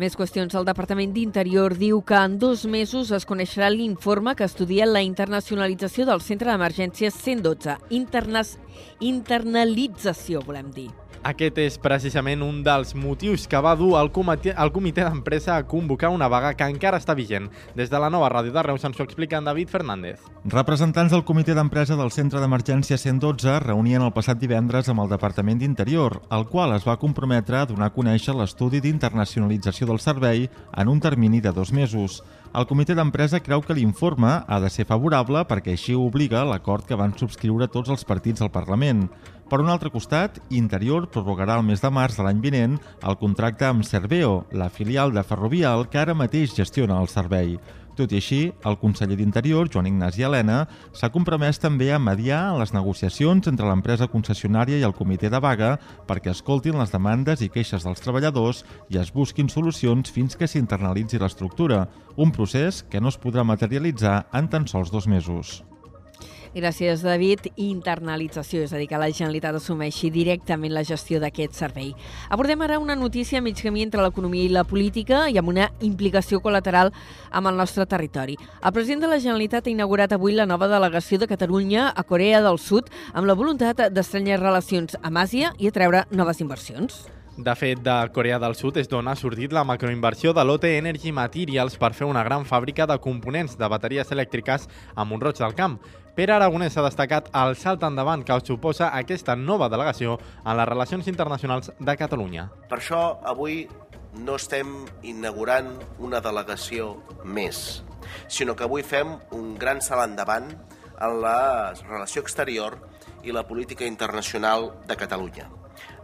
Més qüestions. El Departament d'Interior diu que en dos mesos es coneixerà l'informe que estudia la internacionalització del Centre d'Emergències 112. Internas... Internalització, volem dir. Aquest és precisament un dels motius que va dur el comitè, el comitè d'empresa a convocar una vaga que encara està vigent. Des de la nova ràdio de Reus ens ho explica en David Fernández. Representants del comitè d'empresa del Centre d'Emergència 112 reunien el passat divendres amb el Departament d'Interior, el qual es va comprometre a donar a conèixer l'estudi d'internacionalització del servei en un termini de dos mesos. El comitè d'empresa creu que l'informe ha de ser favorable perquè així obliga l'acord que van subscriure tots els partits al Parlament. Per un altre costat, Interior prorrogarà el mes de març de l'any vinent el contracte amb Serveo, la filial de Ferrovial que ara mateix gestiona el servei. Tot i així, el conseller d'Interior, Joan Ignasi Helena, s'ha compromès també a mediar en les negociacions entre l'empresa concessionària i el comitè de vaga perquè escoltin les demandes i queixes dels treballadors i es busquin solucions fins que s'internalitzi l'estructura, un procés que no es podrà materialitzar en tan sols dos mesos. Gràcies, David. Internalització, és a dir, que la Generalitat assumeixi directament la gestió d'aquest servei. Abordem ara una notícia mig camí entre l'economia i la política i amb una implicació col·lateral amb el nostre territori. El president de la Generalitat ha inaugurat avui la nova delegació de Catalunya a Corea del Sud amb la voluntat d'estrenyar relacions amb Àsia i atreure noves inversions. De fet, de Corea del Sud és d'on ha sortit la macroinversió de l'OT Energy Materials per fer una gran fàbrica de components de bateries elèctriques a Montroig del Camp. Pere Aragonès ha destacat el salt endavant que suposa aquesta nova delegació en les relacions internacionals de Catalunya. Per això, avui no estem inaugurant una delegació més, sinó que avui fem un gran salt endavant en la relació exterior i la política internacional de Catalunya.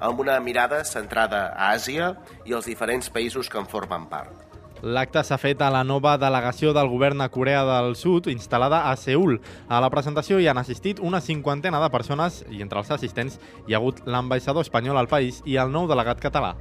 amb una mirada centrada a Àsia i els diferents països que en formen part. L'acte s'ha fet a la nova delegació del govern a Corea del Sud, instal·lada a Seul. A la presentació hi han assistit una cinquantena de persones i entre els assistents hi ha hagut l'ambaixador espanyol al país i el nou delegat català.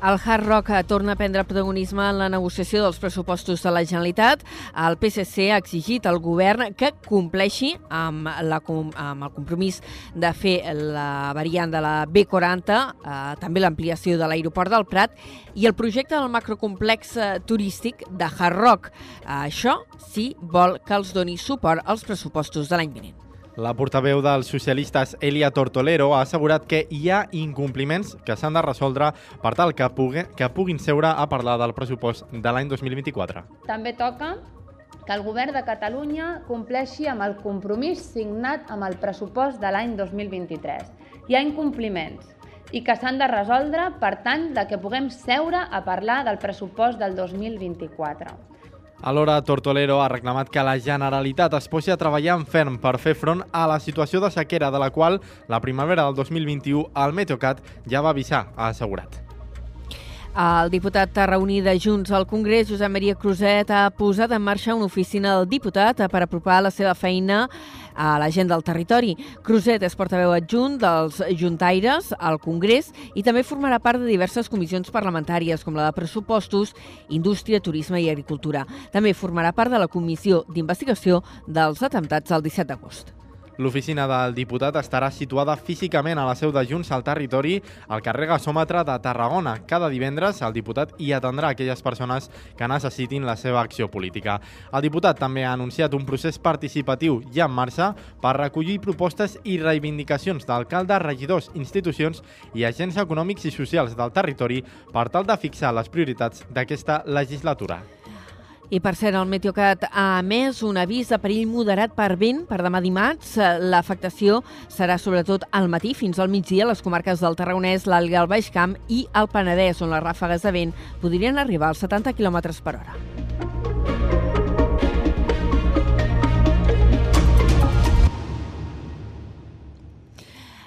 El Hard Rock torna a prendre protagonisme en la negociació dels pressupostos de la Generalitat. El PSC ha exigit al govern que compleixi amb, la, amb el compromís de fer la variant de la B40, eh, també l'ampliació de l'aeroport del Prat i el projecte del macrocomplex eh, turístic de Hard Rock. Això sí vol que els doni suport als pressupostos de l'any vinent. La portaveu dels socialistes, Elia Tortolero, ha assegurat que hi ha incompliments que s'han de resoldre per tal que, pugui, que puguin seure a parlar del pressupost de l'any 2024. També toca que el govern de Catalunya compleixi amb el compromís signat amb el pressupost de l'any 2023. Hi ha incompliments i que s'han de resoldre per tant de que puguem seure a parlar del pressupost del 2024. Alhora, Tortolero ha reclamat que la Generalitat es posi a treballar en ferm per fer front a la situació de sequera de la qual la primavera del 2021 el Meteocat ja va avisar, ha assegurat. El diputat reunit de Junts al Congrés, Josep Maria Cruzet, ha posat en marxa una oficina del diputat per apropar la seva feina a la gent del territori. Cruzet és portaveu adjunt dels Juntaires al Congrés i també formarà part de diverses comissions parlamentàries, com la de pressupostos, indústria, turisme i agricultura. També formarà part de la comissió d'investigació dels atemptats del 17 d'agost. L'oficina del diputat estarà situada físicament a la seu de Junts al territori al carrer Gasòmetre de Tarragona. Cada divendres el diputat hi atendrà aquelles persones que necessitin la seva acció política. El diputat també ha anunciat un procés participatiu ja en marxa per recollir propostes i reivindicacions d'alcaldes, regidors, institucions i agents econòmics i socials del territori per tal de fixar les prioritats d'aquesta legislatura. I per cert, el Meteocat ha emès un avís de perill moderat per vent per demà dimarts. L'afectació serà sobretot al matí fins al migdia a les comarques del Tarragonès, l'Alga, el Baix Camp i el Penedès, on les ràfegues de vent podrien arribar als 70 km per hora.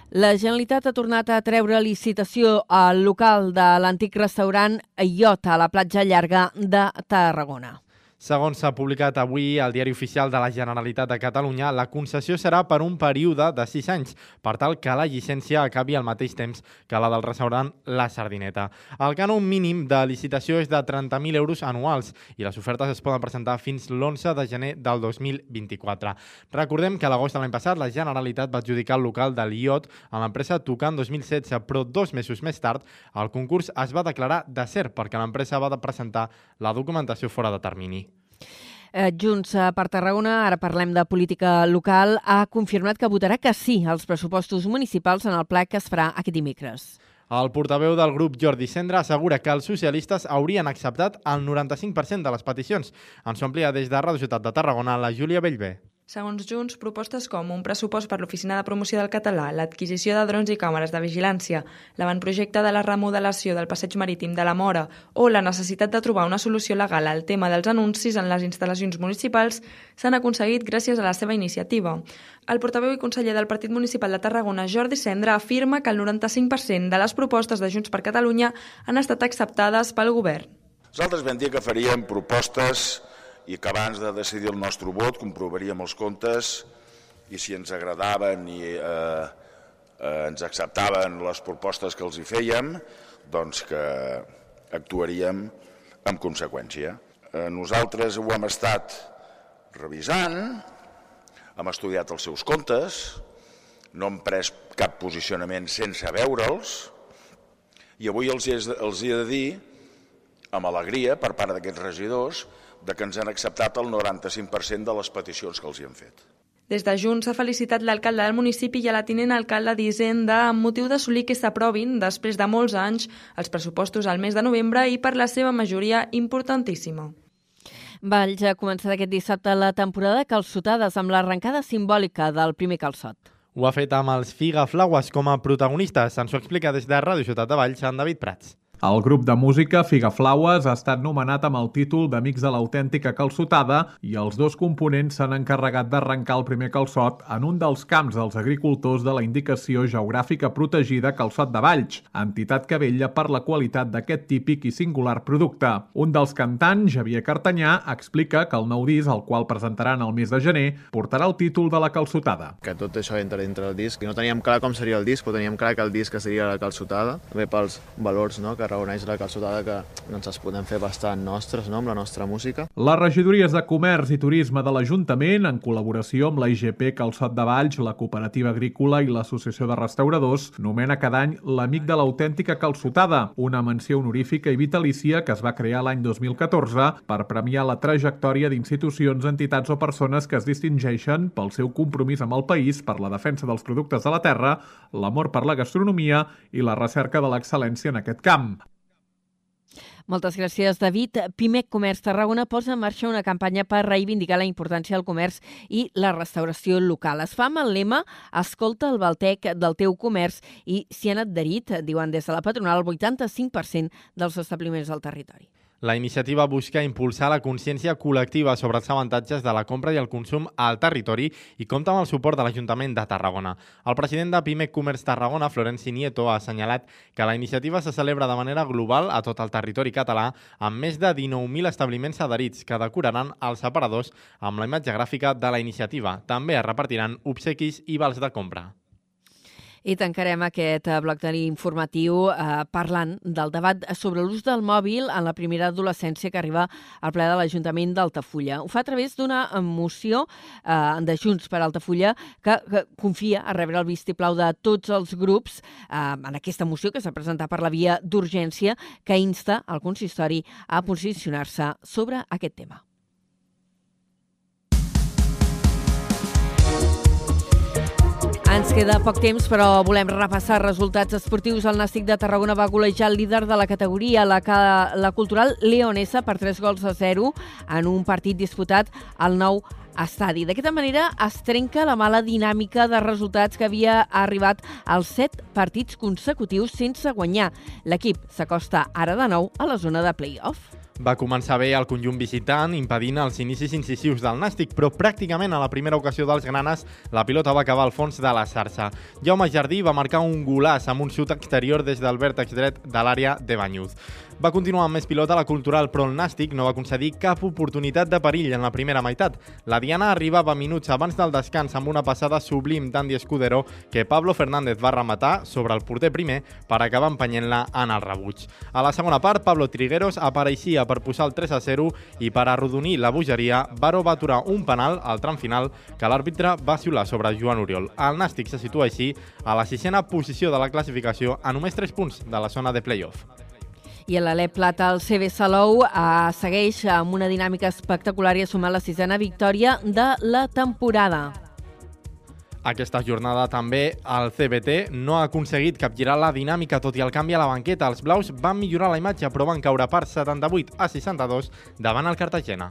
La Generalitat ha tornat a treure licitació al local de l'antic restaurant Iota a la platja llarga de Tarragona. Segons s'ha publicat avui al Diari Oficial de la Generalitat de Catalunya, la concessió serà per un període de 6 anys, per tal que la llicència acabi al mateix temps que la del restaurant La Sardineta. El cànon mínim de licitació és de 30.000 euros anuals i les ofertes es poden presentar fins l'11 de gener del 2024. Recordem que a l'agost de l'any passat la Generalitat va adjudicar el local de l'IOT a l'empresa Tucan 2016, però dos mesos més tard el concurs es va declarar de cert perquè l'empresa va presentar la documentació fora de termini. Eh, Junts eh, per Tarragona, ara parlem de política local, ha confirmat que votarà que sí als pressupostos municipals en el ple que es farà aquest dimecres. El portaveu del grup Jordi Cendra assegura que els socialistes haurien acceptat el 95% de les peticions. Ens ho amplia des de Radio Ciutat de Tarragona la Júlia Bellver. Segons Junts, propostes com un pressupost per l'Oficina de Promoció del Català, l'adquisició de drons i càmeres de vigilància, l'avantprojecte de la remodelació del passeig marítim de la Mora o la necessitat de trobar una solució legal al tema dels anuncis en les instal·lacions municipals s'han aconseguit gràcies a la seva iniciativa. El portaveu i conseller del Partit Municipal de Tarragona, Jordi Cendra, afirma que el 95% de les propostes de Junts per Catalunya han estat acceptades pel govern. Nosaltres vam dir que faríem propostes i que abans de decidir el nostre vot comprovaríem els comptes i si ens agradaven i eh, eh, ens acceptaven les propostes que els hi fèiem, doncs que actuaríem en conseqüència. Eh, nosaltres ho hem estat revisant, hem estudiat els seus comptes, no hem pres cap posicionament sense veure'ls i avui els els he de dir, amb alegria per part d'aquests regidors, de que ens han acceptat el 95% de les peticions que els hi han fet. Des de Junts s'ha felicitat l'alcalde del municipi i a la tinent alcalde d'Hisenda amb motiu d'assolir que s'aprovin, després de molts anys, els pressupostos al mes de novembre i per la seva majoria importantíssima. Valls ha començat aquest dissabte la temporada calçotades amb l'arrencada simbòlica del primer calçot. Ho ha fet amb els Figa Flaues com a protagonistes. Ens ho explica des de Ràdio Ciutat de Valls, en David Prats. El grup de música Figaflaues ha estat nomenat amb el títol d'Amics de l'autèntica calçotada i els dos components s'han encarregat d'arrencar el primer calçot en un dels camps dels agricultors de la indicació geogràfica protegida Calçot de Valls, entitat que vella per la qualitat d'aquest típic i singular producte. Un dels cantants, Javier Cartanyà, explica que el nou disc, el qual presentaran el mes de gener, portarà el títol de la calçotada. Que tot això entra dintre del disc. No teníem clar com seria el disc, però teníem clar que el disc seria la calçotada, també pels valors no, que reuneix la calçotada que ens els podem fer bastant nostres no, amb la nostra música. Les regidories de Comerç i Turisme de l'Ajuntament, en col·laboració amb la IGP Calçot de Valls, la Cooperativa Agrícola i l'Associació de Restauradors, nomena cada any l'Amic de l'autèntica calçotada, una menció honorífica i vitalícia que es va crear l'any 2014 per premiar la trajectòria d'institucions, entitats o persones que es distingeixen pel seu compromís amb el país, per la defensa dels productes de la terra, l'amor per la gastronomia i la recerca de l'excel·lència en aquest camp. Moltes gràcies, David. Pimec Comerç Tarragona posa en marxa una campanya per reivindicar la importància del comerç i la restauració local. Es fa amb el lema Escolta el Baltec del teu comerç i s'hi han adherit, diuen des de la patronal, el 85% dels establiments del territori. La iniciativa busca impulsar la consciència col·lectiva sobre els avantatges de la compra i el consum al territori i compta amb el suport de l'Ajuntament de Tarragona. El president de Pimec Comerç Tarragona, Florenci Nieto, ha assenyalat que la iniciativa se celebra de manera global a tot el territori català amb més de 19.000 establiments adherits que decoraran els separadors amb la imatge gràfica de la iniciativa. També es repartiran obsequis i vals de compra. I tancarem aquest eh, bloc informatiu eh, parlant del debat sobre l'ús del mòbil en la primera adolescència que arriba al ple de l'Ajuntament d'Altafulla. Ho fa a través d'una moció eh, de Junts per Altafulla que, que confia a rebre el vistiplau de tots els grups eh, en aquesta moció que s'ha presentat per la via d'urgència que insta al consistori a posicionar-se sobre aquest tema. Ens queda poc temps, però volem repassar resultats esportius. El Nàstic de Tarragona va golejar el líder de la categoria, la, la cultural Leonesa, per 3 gols a 0 en un partit disputat al nou estadi. D'aquesta manera es trenca la mala dinàmica de resultats que havia arribat als 7 partits consecutius sense guanyar. L'equip s'acosta ara de nou a la zona de play-off. Va començar bé el conjunt visitant, impedint els inicis incisius del Nàstic, però pràcticament a la primera ocasió dels granes la pilota va acabar al fons de la xarxa. Jaume Jardí va marcar un golàs amb un xut exterior des del vèrtex dret de l'àrea de Banyuz. Va continuar amb més pilota la cultural, però el Nàstic no va concedir cap oportunitat de perill en la primera meitat. La Diana arribava minuts abans del descans amb una passada sublim d'Andy Escudero que Pablo Fernández va rematar sobre el porter primer per acabar empenyent-la en el rebuig. A la segona part, Pablo Trigueros apareixia per posar el 3 a 0 i per arrodonir la bogeria, Baro va aturar un penal al tram final que l'àrbitre va xiular sobre Joan Oriol. El Nàstic se situa així a la sisena posició de la classificació a només 3 punts de la zona de play-off. I l'Alep Plata, el CB Salou, eh, segueix amb una dinàmica espectacular i ha sumat la sisena victòria de la temporada. Aquesta jornada també el CBT no ha aconseguit capgirar la dinàmica, tot i el canvi a la banqueta. Els blaus van millorar la imatge, però van caure per 78 a 62 davant el Cartagena.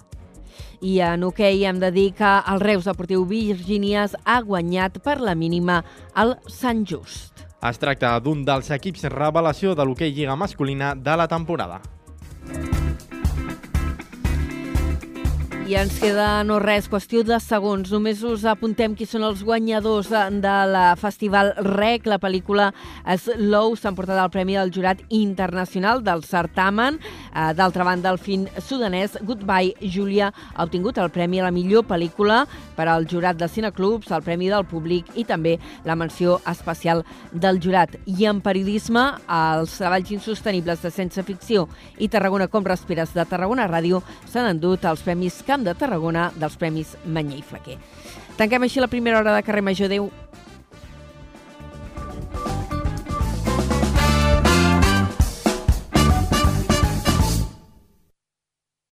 I en hoquei hem de dir que el Reus Deportiu Virgínies ha guanyat per la mínima el Sant Just. Es tracta d'un dels equips revelació de l'hoquei Lliga masculina de la temporada. I ens queda no res, qüestió de segons. Només us apuntem qui són els guanyadors de la Festival REC. La pel·lícula Slow s'ha emportat el Premi del Jurat Internacional del certamen. Eh, d'altra banda, el film sudanès Goodbye Julia ha obtingut el Premi a la millor pel·lícula per al jurat de cineclubs, el Premi del Públic i també la menció especial del jurat. I en periodisme, els treballs insostenibles de Sense Ficció i Tarragona com Respires de Tarragona Ràdio s'han endut els Premis Camp de Tarragona dels Premis Manyer i Flaquer. Tanquem així la primera hora de carrer Major. Adéu.